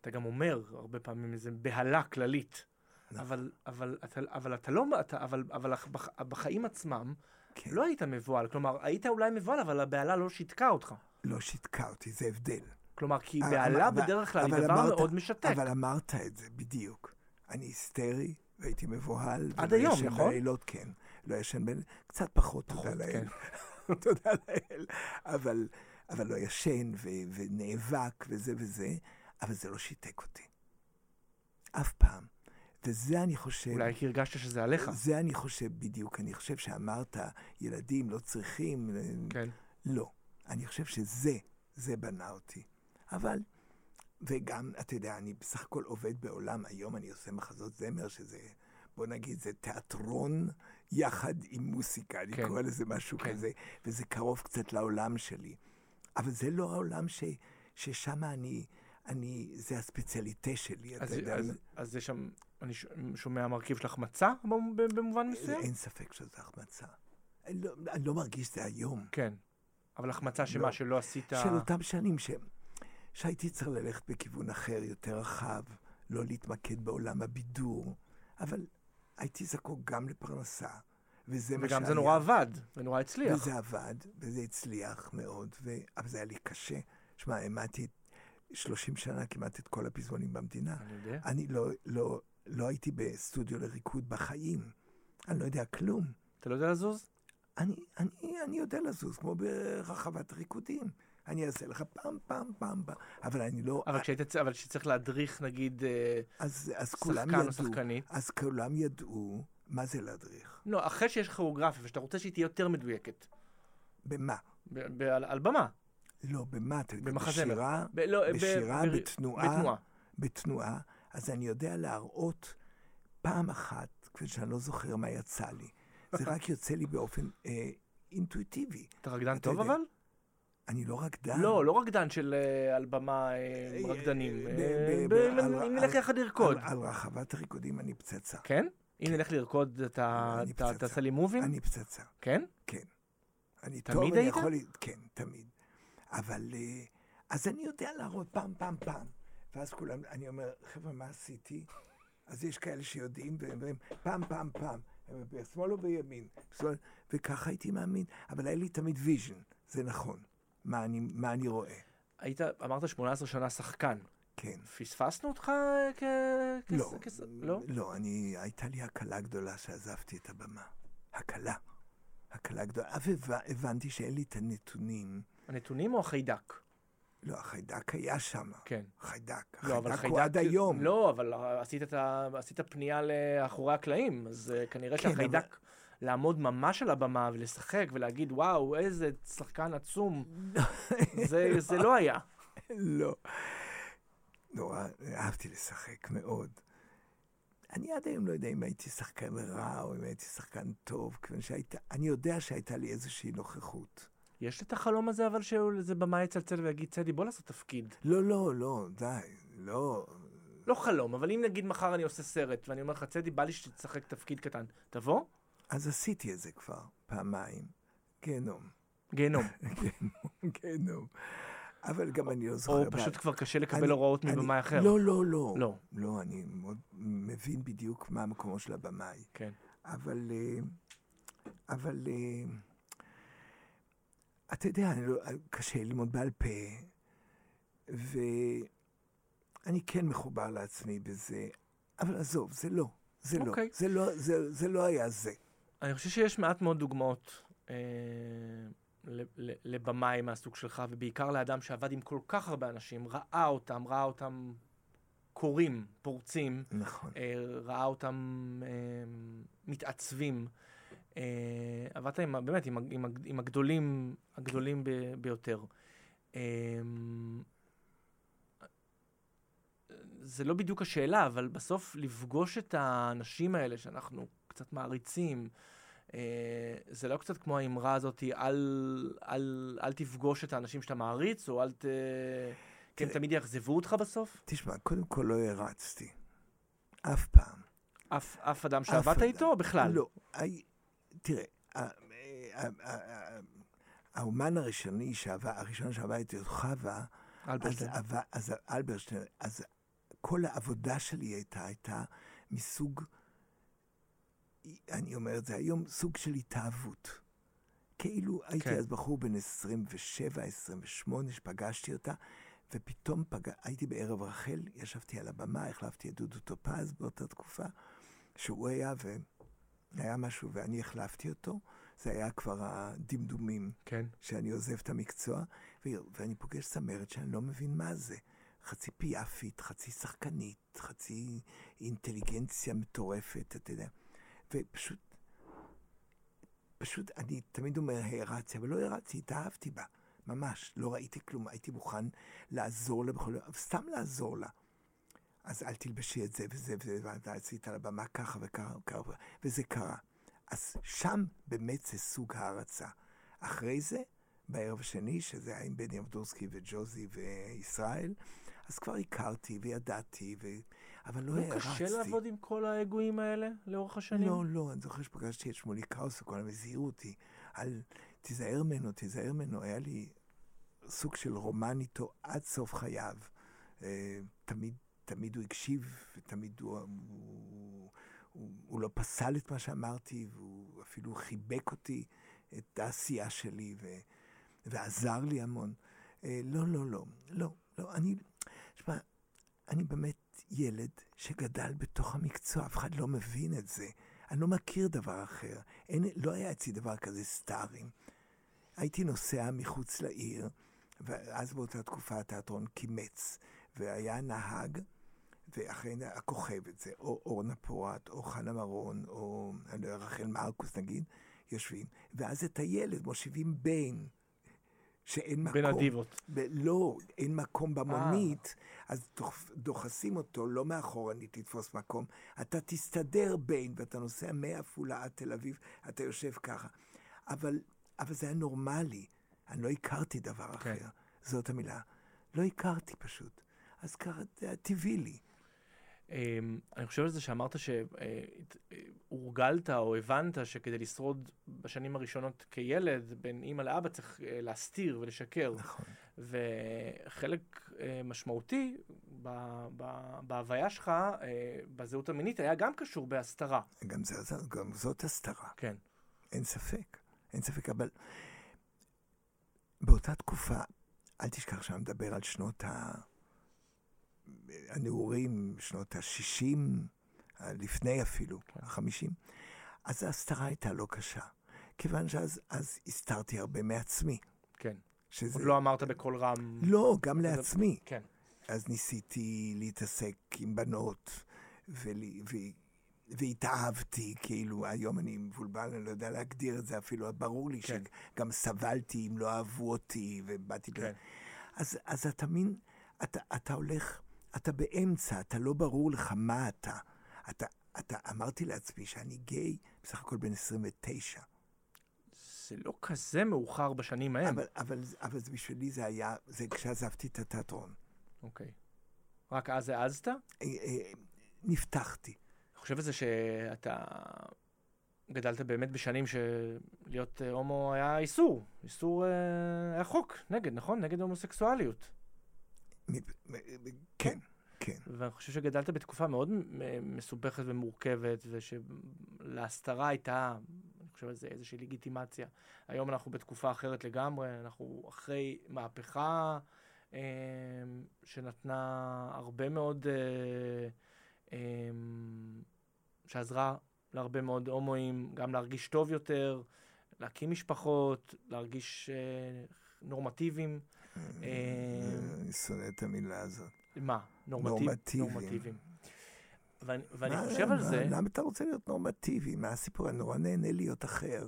אתה גם אומר הרבה פעמים איזה בהלה כללית, נכון. אבל, אבל, אתה, אבל אתה לא, אתה, אבל, אבל בח- בחיים עצמם כן. לא היית מבוהל, כלומר, היית אולי מבוהל, אבל הבהלה לא שיתקה אותך. לא שיתקה אותי, זה הבדל. כלומר, כי אבל- בהלה אבל- בדרך כלל היא דבר אמרת- מאוד משתק. אבל אמרת את זה, בדיוק. אני היסטרי, והייתי מבוהל. עד היום, נכון? בלילות, כן. לא ישן בין... קצת פחות, פחות, תודה לאל. כן. תודה לאל. אבל, אבל לא ישן, ו, ונאבק, וזה וזה, אבל זה לא שיתק אותי. אף פעם. וזה אני חושב... אולי כי הרגשת שזה עליך. זה אני חושב בדיוק. אני חושב שאמרת, ילדים לא צריכים... כן. לא. אני חושב שזה, זה בנה אותי. אבל, וגם, אתה יודע, אני בסך הכל עובד בעולם, היום אני עושה מחזות זמר, שזה, בוא נגיד, זה תיאטרון יחד עם מוסיקה, אני כן. קורא לזה משהו כן. כזה, וזה קרוב קצת לעולם שלי. אבל זה לא העולם ש, ששם אני, אני, זה הספציאליטה שלי, אז, אתה יודע. אז, אז יש שם, אני ש- שומע מרכיב של החמצה במ- במובן מסוים? אין ספק שזו החמצה. אני לא, אני לא מרגיש זה היום. כן. אבל החמצה שמה, לא. שלא עשית... של אותם שנים ש... שהייתי צריך ללכת בכיוון אחר, יותר רחב, לא להתמקד בעולם הבידור, אבל הייתי זקוק גם לפרנסה, וזה מה שהיה. וגם זה נורא עבד, ונורא הצליח. וזה עבד, וזה הצליח מאוד, ו... אבל זה היה לי קשה. שמע, העמדתי 30 שנה כמעט את כל הפזמונים במדינה. אני יודע. אני לא, לא, לא הייתי בסטודיו לריקוד בחיים. אני לא יודע כלום. אתה לא יודע לזוז? אני, אני, אני יודע לזוז, כמו ברחבת ריקודים. אני אעשה לך פעם, פעם, פעם, פעם, אבל אני לא... אבל כשהיית, אבל כשצריך להדריך, נגיד, אה, אז, אז שחקן או ידעו, שחקנית. אז כולם ידעו מה זה להדריך. לא, אחרי שיש כוריאוגרפיה, ושאתה רוצה שהיא תהיה יותר מדויקת. במה? ב- ב- על על במה. לא, במה? אתה יודע. בשירה, ב- לא, בשירה, ב- בתנועה. בתנועה. בתנועה, אז אני יודע להראות פעם אחת, כפי שאני לא זוכר מה יצא לי. זה רק יוצא לי באופן אה, אינטואיטיבי. אתה רקדן טוב יודע. אבל? אני לא רקדן. לא, לא רקדן של אה, על במה רקדנים. אם נלך יחד לרקוד. על, רחבת הריקודים אני פצצה. כן? אם נלך לרקוד, אתה. תעשה לי מובים? אני פצצה. כן? אני תמיד היית? כן, תמיד. אבל... אה, אז אני יודע להראות פעם, פעם, פעם. ואז כולם, אני אומר, חבר'ה, מה עשיתי? אז יש כאלה שיודעים, והם אומרים, פעם, פעם, פעם. בשמאל או בימין? בשמאל, וככה הייתי מאמין. אבל היה לי תמיד vision, זה נכון. מה אני, מה אני רואה, היית, אמרת 18 שנה שחקן. כן. פספסנו אותך כ... כ- לא, כס- לא? לא, אני, הייתה לי הקלה גדולה שעזבתי את הבמה. הקלה. הקלה גדולה. והבנתי שאין לי את הנתונים. הנתונים או החיידק? לא, החיידק היה שם. כן. חיידק. לא, החיידק הוא עד היום. לא, אבל עשית, את ה... עשית פנייה לאחורי הקלעים, אז uh, כנראה כן, שהחיידק, אבל- לעמוד ממש על הבמה ולשחק ולהגיד, וואו, איזה שחקן עצום, זה, זה לא היה. לא. נורא, אהבתי לשחק מאוד. אני עד היום לא יודע אם הייתי שחקן רע או אם הייתי שחקן טוב, כיוון שהייתה, אני יודע שהייתה לי איזושהי נוכחות. יש את החלום הזה, אבל שאיזה במאי יצלצל ויגיד, צדי, בוא לעשות תפקיד. לא, לא, לא, די, לא. לא חלום, אבל אם נגיד מחר אני עושה סרט, ואני אומר לך, צדי, בא לי שתשחק תפקיד קטן, תבוא? אז עשיתי את זה כבר, פעמיים. גיהנום. גיהנום. גיהנום. אבל גם אני לא זוכר. או פשוט כבר קשה לקבל הוראות מבמאי אחר. לא, לא, לא. לא. לא, אני מבין בדיוק מה מקומו של הבמאי. כן. אבל, אה, אבל, אה, אתה יודע, אני לא, קשה ללמוד בעל פה, ואני כן מחובר לעצמי בזה, אבל עזוב, זה לא, זה לא, אוקיי. זה לא, זה, זה לא היה זה. אני חושב שיש מעט מאוד דוגמאות אה, לבמאי מהסוג שלך, ובעיקר לאדם שעבד עם כל כך הרבה אנשים, ראה אותם, ראה אותם קוראים, פורצים, נכון. אה, ראה אותם אה, מתעצבים. אה, עבדת עם, באמת עם, עם, עם הגדולים, הגדולים ב, ביותר. אה, זה לא בדיוק השאלה, אבל בסוף לפגוש את האנשים האלה שאנחנו קצת מעריצים, אה, זה לא קצת כמו האמרה הזאת, אל, אל, אל תפגוש את האנשים שאתה מעריץ, או אל ת... כי הם תמיד יאכזבו אותך בסוף? תשמע, קודם כל לא הרצתי. אף פעם. אף, אף אדם שעבדת. איתו, בכלל? לא. תראה, ה- ה- ה- ה- האומן הראשוני שעבד, הראשון שעבד איתי, חווה, אז, אלברשטיין. אבל- אז אלברשטיין, אז כל העבודה שלי הייתה, הייתה מסוג, אני אומר את זה היום, סוג של התאהבות. כאילו הייתי כן. אז בחור בן 27, 28, שפגשתי אותה, ופתאום פג... הייתי בערב רחל, ישבתי על הבמה, החלפתי את דודו טופז באותה תקופה, שהוא היה, והיה משהו, ואני החלפתי אותו. זה היה כבר הדמדומים כן. שאני עוזב את המקצוע, ו- ואני פוגש צמרת שאני לא מבין מה זה. חצי פיאפית, חצי שחקנית, חצי אינטליגנציה מטורפת, אתה יודע. ופשוט, פשוט, אני תמיד אומר הערצתי, אבל לא הערצתי, התאהבתי בה. ממש, לא ראיתי כלום, הייתי מוכן לעזור לה בכל... סתם לעזור לה. אז אל תלבשי את זה וזה וזה, ואתה עשית על הבמה ככה וככה, וזה קרה. אז שם באמת זה סוג הערצה. אחרי זה, בערב השני, שזה היה עם בני אבדורסקי וג'וזי וישראל, אז כבר הכרתי וידעתי, ו... אבל לא לא הערצתי. קשה לעבוד עם כל האגואים האלה לאורך השנים? לא, לא, אני זוכר שפגשתי את שמולי קראוס, וכל הזמן הזהירו אותי, על תיזהר ממנו, תיזהר ממנו. היה לי סוג של רומן איתו עד סוף חייו. אה, תמיד, תמיד הוא הקשיב, ותמיד הוא, הוא, הוא, הוא לא פסל את מה שאמרתי, והוא אפילו חיבק אותי, את העשייה שלי, ו, ועזר לי המון. אה, לא, לא, לא, לא, לא, אני, שמע, אני באמת ילד שגדל בתוך המקצוע, אף אחד לא מבין את זה. אני לא מכיר דבר אחר. אין, לא היה אצלי דבר כזה סטארים. הייתי נוסע מחוץ לעיר, ואז באותה תקופה התיאטרון קימץ, והיה נהג, זה הכוכבת זה, או אורנה פורת, או חנה מרון, או אני לא רחל מרקוס נגיד, יושבים, ואז את הילד מושיבים בין, שאין מקום. בין הדיבות. ב- לא, אין מקום במונית, אז דוח, דוחסים אותו, לא מאחורנית לתפוס מקום. אתה תסתדר בין, ואתה נוסע מעפולה עד תל אביב, אתה יושב ככה. אבל, אבל זה היה נורמלי. אני לא הכרתי דבר כן. אחר, זאת המילה. לא הכרתי פשוט. אז ככה, זה היה טבעי לי. אמ, אני חושב על זה שאמרת שהורגלת או הבנת שכדי לשרוד בשנים הראשונות כילד, בין אימא לאבא צריך אה, להסתיר ולשקר. נכון. וחלק אה, משמעותי ב- ב- בהוויה שלך, אה, בזהות המינית, היה גם קשור בהסתרה. גם, זה- גם זאת הסתרה. כן. אין ספק, אין ספק, אבל באותה תקופה, אל תשכח שאני מדבר על שנות ה... הנעורים, שנות ה-60, לפני אפילו, כן. ה-50, אז ההסתרה הייתה לא קשה. כיוון שאז אז הסתרתי הרבה מעצמי. כן. שזה... עוד לא אמרת בקול רם. לא, גם לעצמי. כן. אז ניסיתי להתעסק עם בנות, ול... ו... והתאהבתי, כאילו, היום אני מבולבל, אני לא יודע להגדיר את זה אפילו, ברור לי כן. שגם סבלתי אם לא אהבו אותי, ובאתי... כן. אז, אז אתה מין, אתה, אתה הולך, אתה באמצע, אתה לא ברור לך מה אתה. אתה, אתה אמרתי לעצמי שאני גיי, בסך הכל בן 29. זה לא כזה מאוחר בשנים ההם. אבל, אבל, אבל בשבילי זה היה, זה כשעזבתי את התיאטרון. אוקיי. רק אז העזת? אה, אה, נפתחתי. אני חושב על זה שאתה גדלת באמת בשנים שלהיות הומו היה איסור. איסור אה, היה חוק נגד, נכון? נגד הומוסקסואליות. כן, כן. ואני חושב שגדלת בתקופה מאוד מסובכת ומורכבת, ושלהסתרה הייתה, אני חושב על זה, איזושהי לגיטימציה. היום אנחנו בתקופה אחרת לגמרי, אנחנו אחרי מהפכה אה, שנתנה הרבה מאוד, אה, אה, שעזרה להרבה מאוד הומואים גם להרגיש טוב יותר, להקים משפחות, להרגיש אה, נורמטיביים. אה, אני שונא את המילה הזאת. מה? נורמטיב, נורמטיביים. ואני, חושב על זה, למה אתה רוצה להיות נורמטיבי? מה הסיפור? אני נורא נהנה להיות אחר.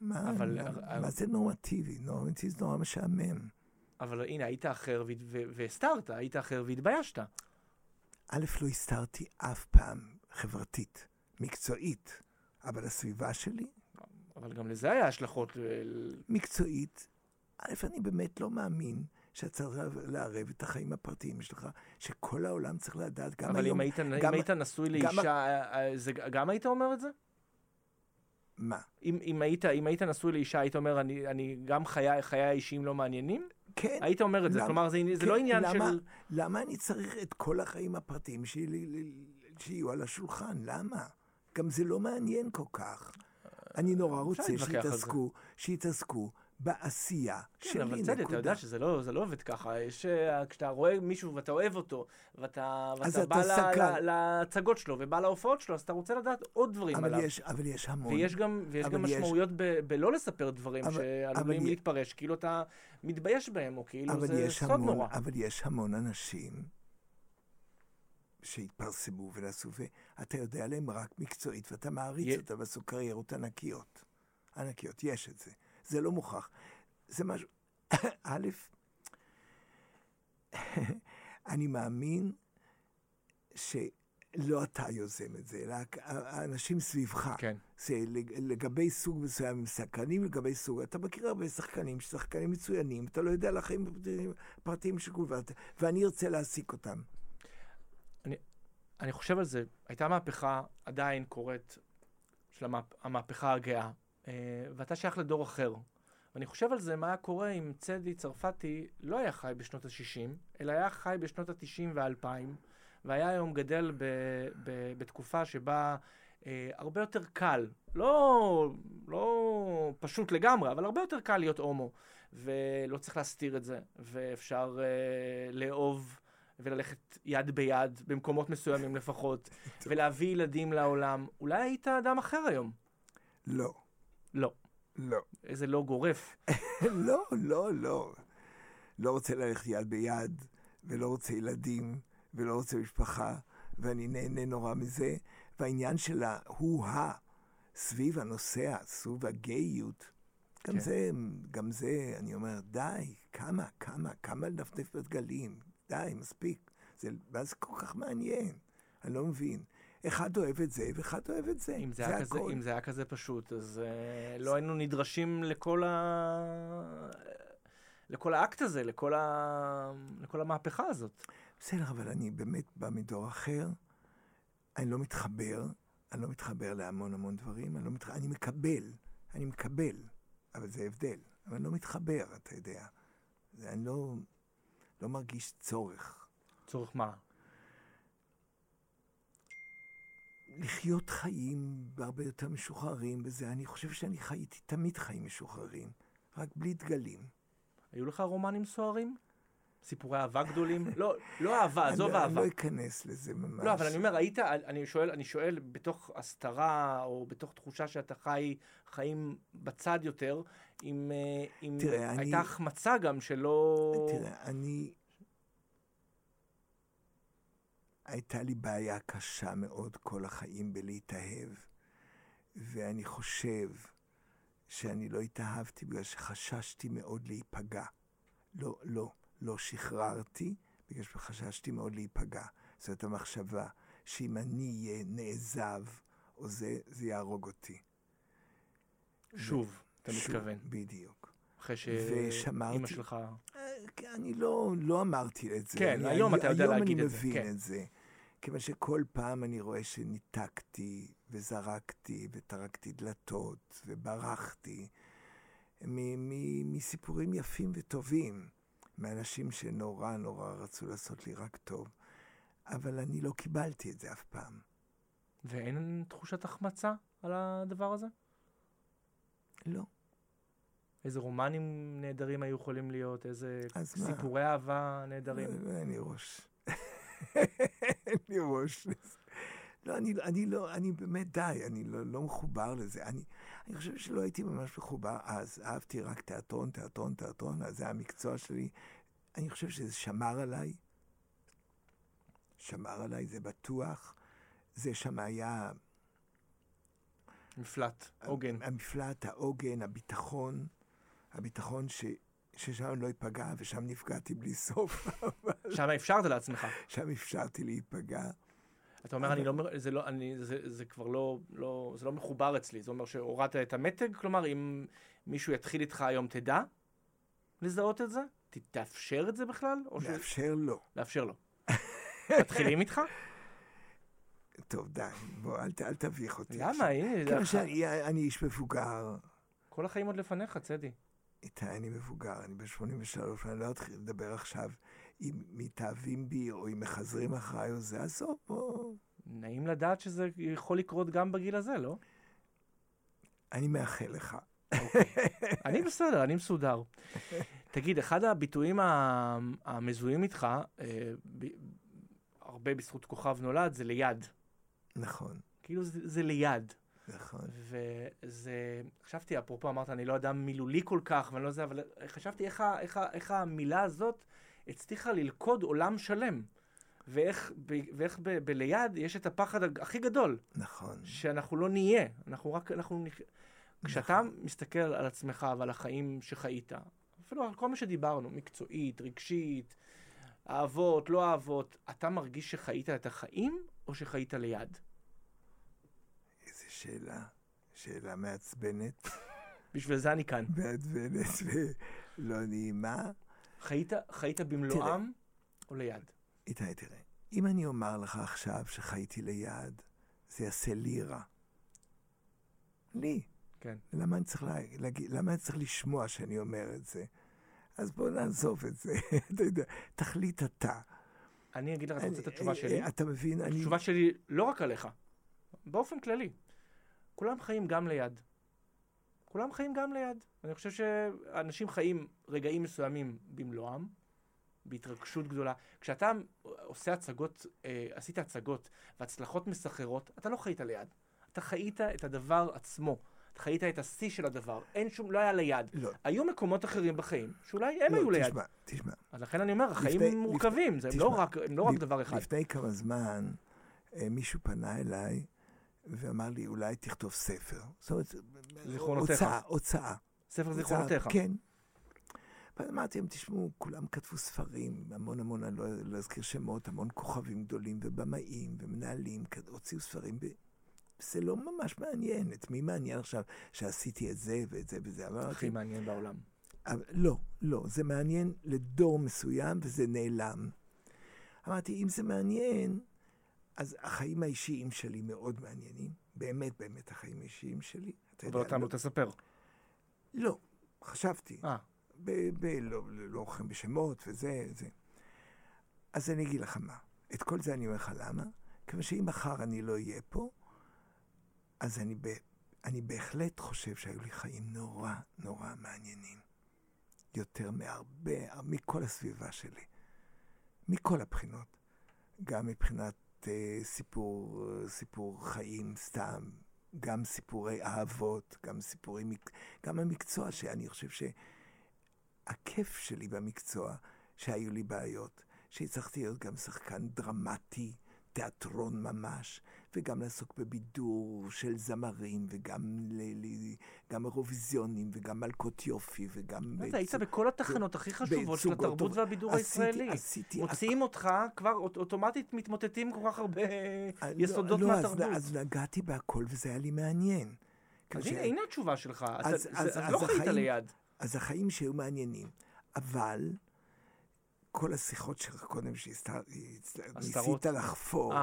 מה, אבל- מה- אבל- מה זה נורמטיבי? נורמטיבי זה נורא משעמם. אבל הנה, היית אחר והסתרת, היית אחר והתביישת. א', לא הסתרתי אף פעם חברתית, מקצועית, אבל הסביבה שלי, אבל גם לזה היה השלכות. אה, מקצועית, א', אני באמת לא מאמין שאתה צריך לערב את החיים הפרטיים שלך, שכל העולם צריך לדעת, גם אבל היום... אם היית, אם גם- היית נשוי לאישה, אה, אה, זה, גם היית אומר את זה? מה? אם, אם, היית, אם היית נשוי לאישה, היית אומר, אני, אני גם חיי, חיי האישיים לא מעניינים? כן. היית אומר את זה. למה? כלומר, זה, זה כן, לא עניין למה? של... למה אני צריך את כל החיים הפרטיים שלי שיהיו על השולחן? למה? גם זה לא מעניין כל כך. אני נורא רוצה זה. שיתעסקו, שיתעסקו בעשייה כן, שלי, אבל צדי, אתה. יודע שזה לא, לא עובד ככה. יש, אה, כשאתה רואה מישהו ואתה אוהב אותו, ואתה, ואתה אתה בא להצגות שלו ובא להופעות שלו, אז אתה רוצה לדעת עוד דברים אבל עליו. יש, אבל יש המון. ויש גם, ויש גם יש- משמעויות ב- בלא לספר דברים אבל- שעלולים אבל י- להתפרש, כאילו אתה מתבייש בהם, או כאילו זה סוד המון, נורא. אבל יש המון אנשים שהתפרסמו ונעשו, ואתה יודע עליהם רק מקצועית, ואתה מעריץ יה- אותם, ועשו קריירות ענקיות. ענקיות, יש את זה. זה לא מוכח. זה משהו... א', אני מאמין שלא אתה יוזם את זה, אלא האנשים סביבך. כן. זה לג- לגבי סוג מסוים, הם סקרנים לגבי סוג, אתה מכיר הרבה שחקנים, שחקנים מצוינים, אתה לא יודע על החיים הפרטיים- של כולם, ואני ארצה להעסיק אותם. אני חושב על זה, הייתה מהפכה, עדיין קורית, של המהפ... המהפכה הגאה, אה, ואתה שייך לדור אחר. ואני חושב על זה, מה היה קורה אם צדי צרפתי לא היה חי בשנות ה-60, אלא היה חי בשנות ה-90 וה-2000, והיה היום גדל ב... ב... בתקופה שבה אה, הרבה יותר קל, לא, לא פשוט לגמרי, אבל הרבה יותר קל להיות הומו, ולא צריך להסתיר את זה, ואפשר אה, לאהוב וללכת יד ביד, במקומות מסוימים לפחות, ולהביא ילדים לעולם. אולי היית אדם אחר היום. לא, לא. לא. איזה לא גורף. לא, לא, לא. לא רוצה ללכת יד ביד, ולא רוצה ילדים, ולא רוצה משפחה, ואני נהנה נורא מזה. והעניין של ההוא-הא סביב הנוסע, סביב הגאיות, גם כן. זה, גם זה, אני אומר, די, כמה, כמה, כמה לנפנף בדגלים, די, מספיק. זה, מה זה כל כך מעניין? אני לא מבין. אחד אוהב את זה, ואחד אוהב את זה. אם זה, היה כזה. אם זה היה כזה פשוט, אז uh, לא היינו נדרשים לכל ה... לכל האקט הזה, לכל, ה... לכל המהפכה הזאת. בסדר, אבל אני באמת בא מדור אחר. אני לא מתחבר, אני לא מתחבר להמון המון דברים, אני, לא מתח... אני מקבל, אני מקבל, אבל זה הבדל. אבל אני לא מתחבר, אתה יודע. זה, אני לא, לא מרגיש צורך. צורך מה? לחיות חיים הרבה יותר משוחררים בזה. אני חושב שאני חייתי תמיד חיים משוחררים, רק בלי דגלים. היו לך רומנים סוערים? סיפורי אהבה גדולים? לא, לא אהבה, עזוב אני, אהבה. אני לא אכנס לזה ממש. לא, אבל אני אומר, היית, אני שואל, אני שואל בתוך הסתרה, או בתוך תחושה שאתה חי חיים בצד יותר, אם, אה, אם תראה, אני- הייתה החמצה גם שלא... תראה, אני... הייתה לי בעיה קשה מאוד כל החיים בלהתאהב, ואני חושב שאני לא התאהבתי בגלל שחששתי מאוד להיפגע. לא, לא, לא שחררתי בגלל שחששתי מאוד להיפגע. זאת המחשבה שאם אני אהיה נעזב, או זה, זה יהרוג אותי. שוב, אתה שוב, מתכוון. בדיוק. אחרי שאימא שלך... אה, כן, אני לא, לא אמרתי את זה. כן, אני, היום אני, אתה יודע להגיד היום את זה, אני כן. מבין את זה. כיוון שכל פעם אני רואה שניתקתי, וזרקתי, וטרקתי דלתות, וברחתי, מ- מ- מסיפורים יפים וטובים, מאנשים שנורא נורא רצו לעשות לי רק טוב. אבל אני לא קיבלתי את זה אף פעם. ואין תחושת החמצה על הדבר הזה? לא. איזה רומנים נהדרים היו יכולים להיות, איזה אז מה? סיפורי אהבה נהדרים. לא, אין לי ראש. אין לי ראש. לא, אני, אני לא, אני באמת די, אני לא, לא מחובר לזה. אני, אני חושב שלא הייתי ממש מחובר אז. אהבתי רק תיאטרון, תיאטרון, תיאטרון, אז זה המקצוע שלי. אני חושב שזה שמר עליי. שמר עליי, זה בטוח. זה שם היה מפלט, עוגן. המפלט, העוגן, הביטחון, הביטחון ש, ששם לא ייפגע, ושם נפגעתי בלי סוף. שם אפשרת לעצמך. שם אפשרתי להיפגע. אתה אומר, אני לא, זה לא, אני, זה, זה כבר לא, לא, זה לא מחובר אצלי. זה אומר שהורדת את המתג? כלומר, אם מישהו יתחיל איתך היום, תדע לזהות את זה? ת- תאפשר את זה בכלל? או ש... לאפשר לא. לאפשר לו. מתחילים איתך? טוב, די, בוא, אל, אל תביך אותי. למה? הנה, שאני אני איש מבוגר. כל החיים עוד לפניך, צדי. איתי, אני מבוגר, אני בן 83, ואני לא אתחיל לדבר עכשיו אם מתאהבים בי, או אם מחזרים אחריי, או זה, עזוב, בוא. נעים לדעת שזה יכול לקרות גם בגיל הזה, לא? אני מאחל לך. אני בסדר, אני מסודר. תגיד, אחד הביטויים המזוהים איתך, אה, הרבה בזכות כוכב נולד, זה ליד. נכון, כאילו זה, זה ליד. נכון. וזה, חשבתי, אפרופו אמרת, אני לא אדם מילולי כל כך, ואני לא זה, אבל חשבתי איך, איך, איך המילה הזאת הצליחה ללכוד עולם שלם. ואיך, ב, ואיך ב, בליד יש את הפחד הכי גדול, נכון. שאנחנו לא נהיה, אנחנו רק, אנחנו... נח- כשאתה מסתכל על עצמך ועל החיים שחיית, אפילו על כל מה שדיברנו, מקצועית, רגשית, אהבות, לא אהבות, אתה מרגיש שחיית את החיים או שחיית ליד? שאלה. שאלה מעצבנת, בשביל זה אני כאן. מעצבנת ולא נעימה. חיית, חיית במלואם או ליד? איתי, תראה, אם אני אומר לך עכשיו שחייתי ליד, זה יעשה לי רע. לי. כן. למה אני צריך לה- להגיד, למה אני צריך לשמוע שאני אומר את זה? אז בוא נעזוב את זה, אתה יודע, תחליט אתה. אני אגיד לך, אתה רוצה את אני- התשובה אה, שלי? אתה מבין? אני... התשובה שלי לא רק עליך, באופן כללי. כולם חיים גם ליד. כולם חיים גם ליד. אני חושב שאנשים חיים רגעים מסוימים במלואם, בהתרגשות גדולה. כשאתה עושה הצגות, אה, עשית הצגות והצלחות מסחררות, אתה לא חיית ליד. אתה חיית את הדבר עצמו. אתה חיית את השיא של הדבר. אין שום, לא היה ליד. לא, היו מקומות אחרים בחיים, שאולי הם לא, היו ליד. תשמע, תשמע. אז לכן אני אומר, החיים לפני- מורכבים, זה הם לא תשמע, רק, הם לא רק לפ- דבר אחד. לפני כמה זמן אה, מישהו פנה אליי ואמר לי, אולי תכתוב ספר. זאת אומרת, זיכרונותיך. הוצאה, הוצאה. ספר זיכרונותיך. כן. ואז אמרתי להם, תשמעו, כולם כתבו ספרים, המון המון, אני לא, לא אזכיר שמות, המון כוכבים גדולים ובמאים ומנהלים, הוציאו ספרים, וזה לא ממש מעניין. את מי מעניין עכשיו שעשיתי את זה ואת זה וזה? הכי מעניין בעולם. אבל לא, לא, זה מעניין לדור מסוים וזה נעלם. אמרתי, אם זה מעניין, אז החיים האישיים שלי מאוד מעניינים. באמת, באמת החיים האישיים שלי. אתה אבל אותם לא, לא תספר. לא, חשבתי. אה, ב- ב- לא, לא, לא אוכלים בשמות וזה, זה. אז אני אגיד לך מה. את כל זה אני אומר לך למה? כיוון שאם מחר אני לא אהיה פה, אז אני, ב, אני בהחלט חושב שהיו לי חיים נורא נורא מעניינים. יותר מהרבה, מכל הסביבה שלי. מכל הבחינות. גם מבחינת אה, סיפור, סיפור חיים סתם, גם סיפורי אהבות, גם סיפורים, גם המקצוע שאני חושב שהכיף שלי במקצוע, שהיו לי בעיות, שהצלחתי להיות גם שחקן דרמטי, תיאטרון ממש, וגם לעסוק בבידור של זמרים, וגם ל, ל, גם אירוויזיונים, וגם מלכות יופי, וגם... אתה היית בכל התחנות הכי חשובות של התרבות והבידור הישראלי. עשיתי... מוציאים אותך, כבר אוטומטית מתמוטטים כל כך הרבה אה, יסודות מהתרבות. לא, אז נגעתי בהכל, וזה היה לי מעניין. אז הנה התשובה שלך, אז לא חיית ליד. אז החיים שהיו מעניינים, אבל... כל השיחות שלך קודם, שניסית לחפור,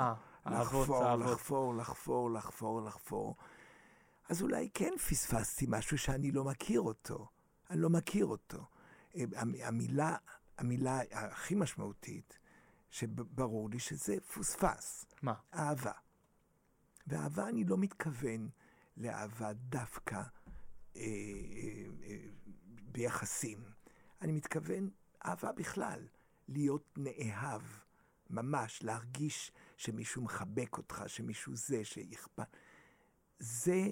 אה, לחפור, לחפור, לחפור, לחפור, לחפור, אז אולי כן פספסתי משהו שאני לא מכיר אותו. אני לא מכיר אותו. אה, המילה, המילה הכי משמעותית, שברור לי שזה פוספס. מה? אהבה. ואהבה, אני לא מתכוון לאהבה דווקא אה, אה, אה, ביחסים. אני מתכוון אהבה בכלל. להיות נאהב, ממש, להרגיש שמישהו מחבק אותך, שמישהו זה, שאכפת. זה,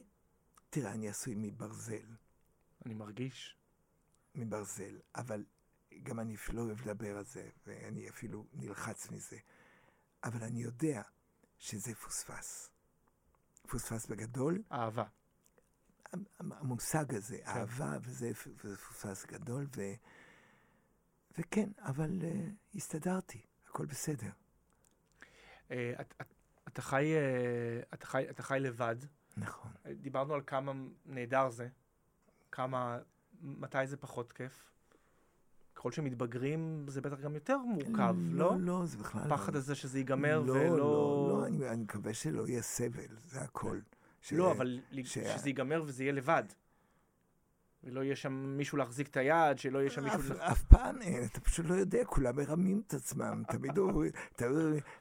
תראה, אני עשוי מברזל. אני מרגיש. מברזל, אבל גם אני לא אוהב לדבר על זה, ואני אפילו נלחץ מזה. אבל אני יודע שזה פוספס. פוספס בגדול. אהבה. המושג הזה, כן. אהבה, וזה פוספס גדול, ו... וכן, אבל uh, הסתדרתי, הכל בסדר. את, אתה, חי, uh, אתה, חי, אתה חי לבד. נכון. דיברנו על כמה נהדר זה, כמה, מתי זה פחות כיף. ככל שמתבגרים זה בטח גם יותר מורכב, לא? לא, לא, זה בכלל לא. הפחד הזה שזה ייגמר לא, ולא... לא, לא, אני, אני מקווה שלא יהיה סבל, זה הכל. ש... לא, אבל ש... שזה ייגמר וזה יהיה לבד. ולא יהיה שם מישהו להחזיק את היד, שלא יהיה שם מישהו... אף, אף פעם אין, אתה פשוט לא יודע, כולם מרמים את עצמם. תמיד אומרים,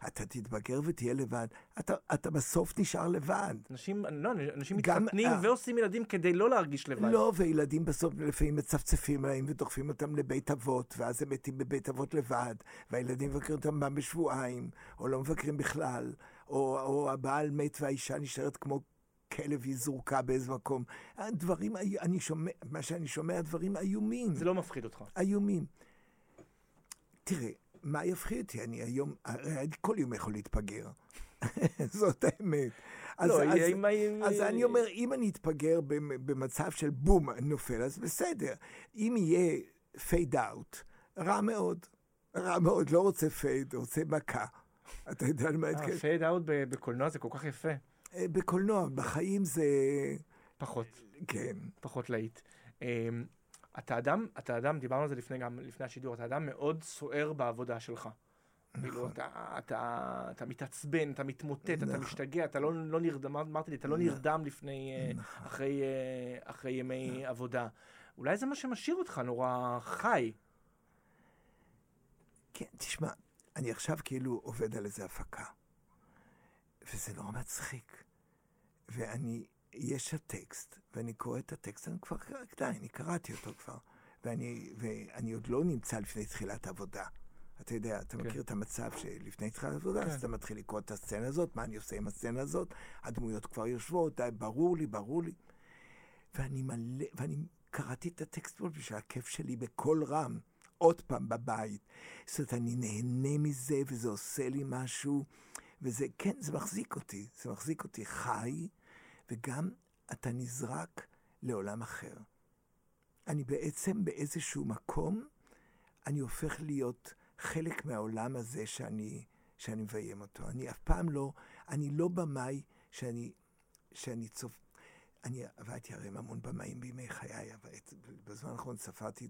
אתה, תתבגר ותהיה לבד. אתה, אתה בסוף נשאר לבד. אנשים, לא, אנשים מתחתנים uh, ועושים ילדים כדי לא להרגיש לבד. לא, וילדים בסוף לפעמים מצפצפים להם ודוחפים אותם לבית אבות, ואז הם מתים בבית אבות לבד, והילדים מבקרים אותם פעם בשבועיים, או לא מבקרים בכלל, או, או הבעל מת והאישה נשארת כמו... כלב היא זורקה באיזה מקום. הדברים, אני שומע, מה שאני שומע, דברים איומים. זה לא מפחיד אותך. איומים. תראה, מה יפחיד אותי? אני היום, אני כל יום יכול להתפגר. זאת האמת. אז, לא, אז, אם... אז אני אומר, אם אני אתפגר במצב של בום, נופל, אז בסדר. אם יהיה fade out, רע מאוד. רע מאוד, לא רוצה fade, רוצה מכה. אתה יודע על מה התקדם? fade out בקולנוע זה כל כך יפה. אה, בקולנוע, בחיים זה... פחות. כן. פחות להיט. אמ, אתה אדם, אתה אדם, דיברנו על זה לפני, גם לפני השידור, אתה אדם מאוד סוער בעבודה שלך. נכון. כאילו, אתה, אתה, אתה מתעצבן, אתה מתמוטט, נכון. אתה משתגע, אתה לא, לא נרדם, אמרתי לי, אתה לא נכון. נרדם לפני, אה, נכון. אחרי, אה, אחרי ימי נכון. עבודה. אולי זה מה שמשאיר אותך נורא חי. כן, תשמע, אני עכשיו כאילו עובד על איזה הפקה. וזה נורא מצחיק. ואני, יש הטקסט, ואני קורא את הטקסט, אני כבר, די, אני קראתי אותו כבר. ואני, ואני עוד לא נמצא לפני תחילת עבודה. אתה יודע, אתה כן. מכיר את המצב שלפני תחילת עבודה, כן. אז אתה מתחיל לקרוא את הסצנה הזאת, מה אני עושה עם הסצנה הזאת, הדמויות כבר יושבות, די, ברור לי, ברור לי. ואני מלא, ואני קראתי את הטקסט פה בשביל הכיף שלי בקול רם, עוד פעם בבית. זאת אומרת, אני נהנה מזה, וזה עושה לי משהו. וזה, כן, זה מחזיק אותי. זה מחזיק אותי חי, וגם אתה נזרק לעולם אחר. אני בעצם באיזשהו מקום, אני הופך להיות חלק מהעולם הזה שאני, שאני מביים אותו. אני אף פעם לא, אני לא במאי שאני, שאני צופ... אני עבדתי הרי עם המון במאים בימי חיי, אבל בזמן האחרון ספרתי,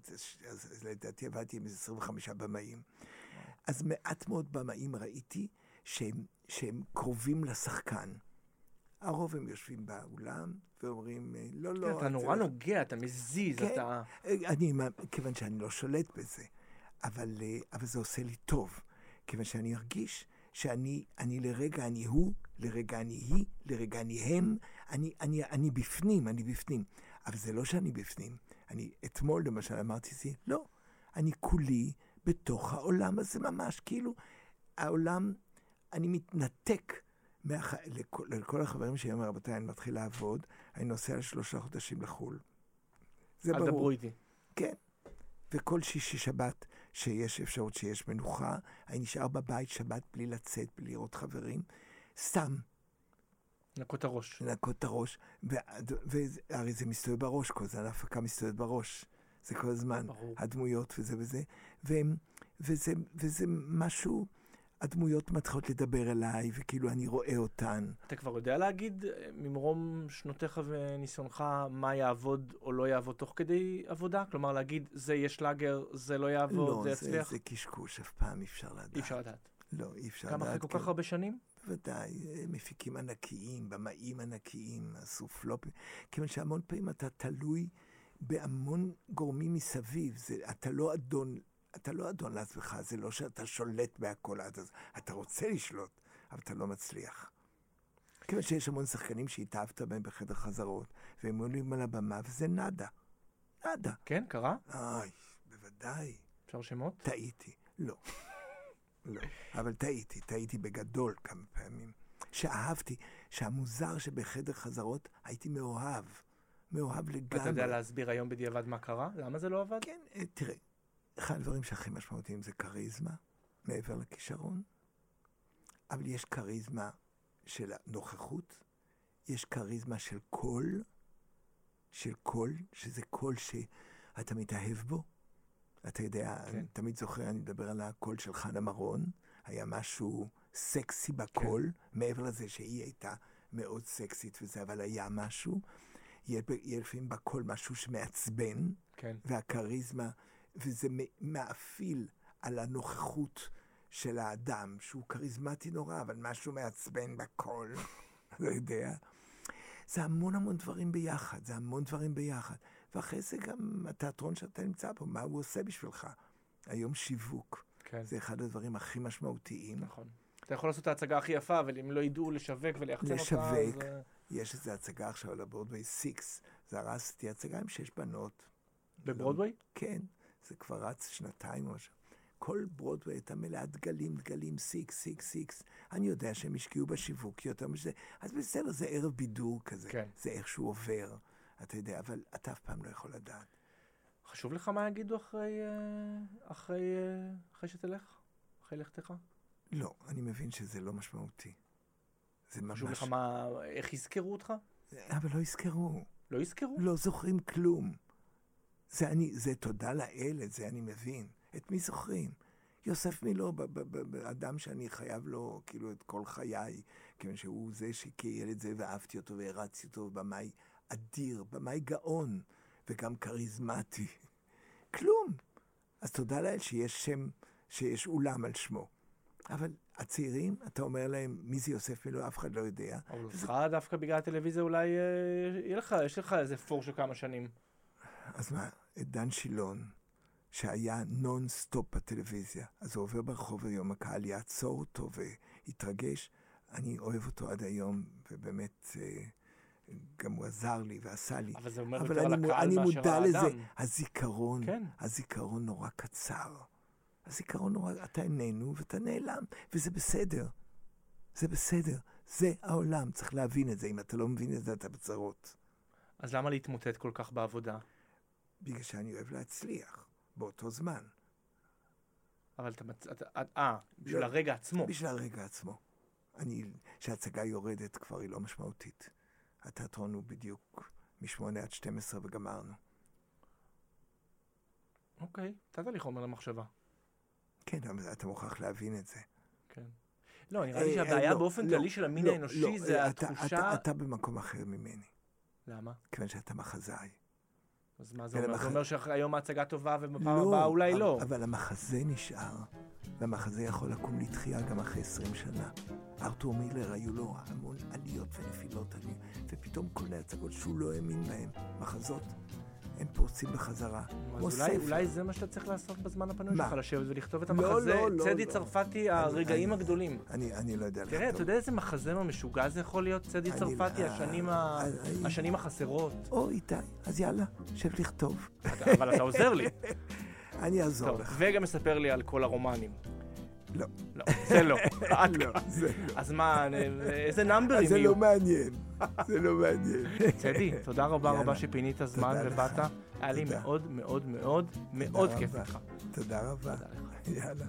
אז לדעתי עבדתי עם איזה 25 במאים. אז מעט מאוד במאים ראיתי שהם, שהם קרובים לשחקן. הרוב הם יושבים באולם ואומרים, אה, לא, לא... כן, אתה נורא נוגע, אתה מזיז, כן, אתה... אני, כיוון שאני לא שולט בזה, אבל, אה, אבל זה עושה לי טוב, כיוון שאני ארגיש שאני אני לרגע אני הוא, לרגע אני היא, לרגע אני הם, אני, אני, אני בפנים, אני בפנים. אבל זה לא שאני בפנים. אני, אתמול למשל אמרתי לי, לא, אני כולי בתוך העולם הזה ממש. כאילו, העולם, אני מתנתק. מהח... לכל, לכל החברים שלי, אומר, רבותיי, אני מתחיל לעבוד, אני נוסע לשלושה חודשים לחו"ל. זה אל ברור. דברו איתי. כן. וכל שישי שבת שיש אפשרות שיש מנוחה, אני נשאר בבית שבת בלי לצאת, בלי לראות חברים, סתם לנקות את הראש. לנקות את הראש, והרי זה מסתובב בראש, כל זה, ההפקה מסתובבת בראש. זה כל הזמן, ברור. הדמויות וזה וזה, והם, וזה, וזה משהו, הדמויות מתחילות לדבר אליי, וכאילו אני רואה אותן. אתה כבר יודע להגיד אה, ממרום שנותיך וניסיונך מה יעבוד או לא יעבוד תוך כדי עבודה? כלומר, להגיד, זה יהיה שלאגר, זה לא יעבוד, לא, זה יצליח? זה קשקוש, אף פעם אי אפשר לדעת. אי אפשר לדעת. לא, אי אפשר גם לדעת. אחרי כל. כך הרבה שנים? בוודאי, אה, מפיקים ענקיים, במאים ענקיים, עשו פלופים. כיוון שהמון פעמים אתה תלוי בהמון גורמים מסביב. זה, אתה לא אדון, אתה לא אדון לעצמך, זה לא שאתה שולט בהכל עד אז. אתה רוצה לשלוט, אבל אתה לא מצליח. כיוון שיש המון שחקנים שהתאהבת בהם בחדר חזרות, והם עולים על הבמה, וזה נאדה. נאדה. כן, קרה? איי, בוודאי. אפשר שמות? טעיתי. לא. לא. אבל טעיתי, טעיתי בגדול כמה פעמים. שאהבתי, שהמוזר שבחדר חזרות הייתי מאוהב. מאוהב לגמרי. ואתה יודע להסביר היום בדיעבד מה קרה? למה זה לא עבד? כן, אה, תראה, אחד הדברים שהכי משמעותיים זה כריזמה, מעבר לכישרון. אבל יש כריזמה של נוכחות, יש כריזמה של קול, של קול, שזה קול שאתה מתאהב בו. אתה יודע, כן. אני תמיד זוכר, אני מדבר על הקול של חנה מרון, היה משהו סקסי בקול, מעבר לזה שהיא הייתה מאוד סקסית וזה, אבל היה משהו. יהיה לפעמים בקול משהו שמעצבן, כן. והכריזמה, וזה מאפיל על הנוכחות של האדם, שהוא כריזמטי נורא, אבל משהו מעצבן בקול, לא יודע. זה המון המון דברים ביחד, זה המון דברים ביחד. ואחרי זה גם התיאטרון שאתה נמצא בו, מה הוא עושה בשבילך? היום שיווק, כן. זה אחד הדברים הכי משמעותיים. נכון. אתה יכול לעשות את ההצגה הכי יפה, אבל אם לא ידעו לשווק וליחצן אותה, לשווק. אז... אה, יש איזו הצגה עכשיו על הברודווי 6, זה הרסתי הצגה עם שש בנות. בברודווי? כן, זה כבר רץ שנתיים או משהו. כל ברודווי הייתה מלאה דגלים, דגלים, סיקס, סיקס, סיקס. אני יודע שהם השקיעו בשיווק יותר מזה. אז בסדר, זה ערב בידור כזה. כן. זה איכשהו עובר, אתה יודע, אבל אתה אף פעם לא יכול לדעת. חשוב לך מה יגידו אחרי, אה, אחרי, אה, אחרי שתלך? אחרי לכתך? לא, אני מבין שזה לא משמעותי. זה ממש... חשוב לך מה, איך יזכרו אותך? אבל לא יזכרו, לא יזכרו? לא זוכרים כלום. זה אני, זה תודה לאל, את זה אני מבין. את מי זוכרים? יוסף מילו, אדם שאני חייב לו כאילו את כל חיי, כיוון שהוא זה שכילד זה ואהבתי אותו והרצתי אותו, במאי אדיר, במאי גאון, וגם כריזמטי. כלום. אז תודה לאל שיש שם, שיש אולם על שמו. אבל הצעירים, אתה אומר להם, מי זה יוסף מילו? אף אחד לא יודע. אבל אותך דווקא בגלל הטלוויזיה אולי אה, יהיה לך, יש לך איזה פור של כמה שנים. אז מה, את דן שילון, שהיה נונסטופ בטלוויזיה, אז הוא עובר ברחוב היום, הקהל יעצור אותו ויתרגש. אני אוהב אותו עד היום, ובאמת, אה, גם הוא עזר לי ועשה לי. אבל זה אומר אבל יותר על אני, מו- הקהל אני מאשר מודע לזה. האדם. הזיכרון, כן. הזיכרון נורא קצר. הזיכרון נורא, אתה איננו ואתה נעלם, וזה בסדר. זה בסדר. זה העולם, צריך להבין את זה. אם אתה לא מבין את זה, אתה בצרות. אז למה להתמוטט כל כך בעבודה? בגלל שאני אוהב להצליח באותו זמן. אבל אתה מצ... אתה- אה, בשביל לא. הרגע עצמו. בשביל הרגע עצמו. אני, כשההצגה יורדת כבר היא לא משמעותית. התיאטרון הוא בדיוק מ-8 עד 12 וגמרנו. אוקיי, נתת לי חומר למחשבה. כן, אבל אתה מוכרח להבין את זה. כן. לא, נראה לי אה, שהבעיה אה, לא, באופן לא, כללי של המין לא, האנושי זה אה, התחושה... אתה במקום אחר ממני, למה? כיוון שאתה מחזאי. אז מה זה כן, אומר? המח- זה אומר שהיום ההצגה טובה ובפעם לא, הבאה אולי אבל- לא. אבל המחזה נשאר, והמחזה יכול לקום לתחייה גם אחרי 20 שנה. ארתור מילר היו לו המון עליות ונפילות, ופתאום כל מיני הצגות שהוא לא האמין בהן, מחזות, הם פורצים בחזרה. אז אולי. אולי זה מה שאתה צריך לעשות בזמן הפנוי? שלך, לשבת ולכתוב את לא, המחזה. לא, לא, צדי לא. צרפתי, הרגעים אני- הגדולים. אני, אני לא יודע תראה, לכתוב. אתה יודע איזה מחזמר משוגע זה יכול להיות, צדי אני- צרפתי, אה, השנים ה- אה, השנים החסרות. או איתי, אז יאללה, שב לכתוב. אבל אתה עוזר לי. אני אעזור לך. וגם מספר לי על כל הרומנים. לא. לא, זה לא. לא. זה לא. אז מה, איזה נאמברים זה יהיו? לא מעניין. זה לא מעניין. צדי, תודה רבה. רבה שפינית זמן לך. ובאת. היה לי. מאוד מאוד מאוד מאוד כיף. איתך. תודה רבה. תודה לך. יאללה.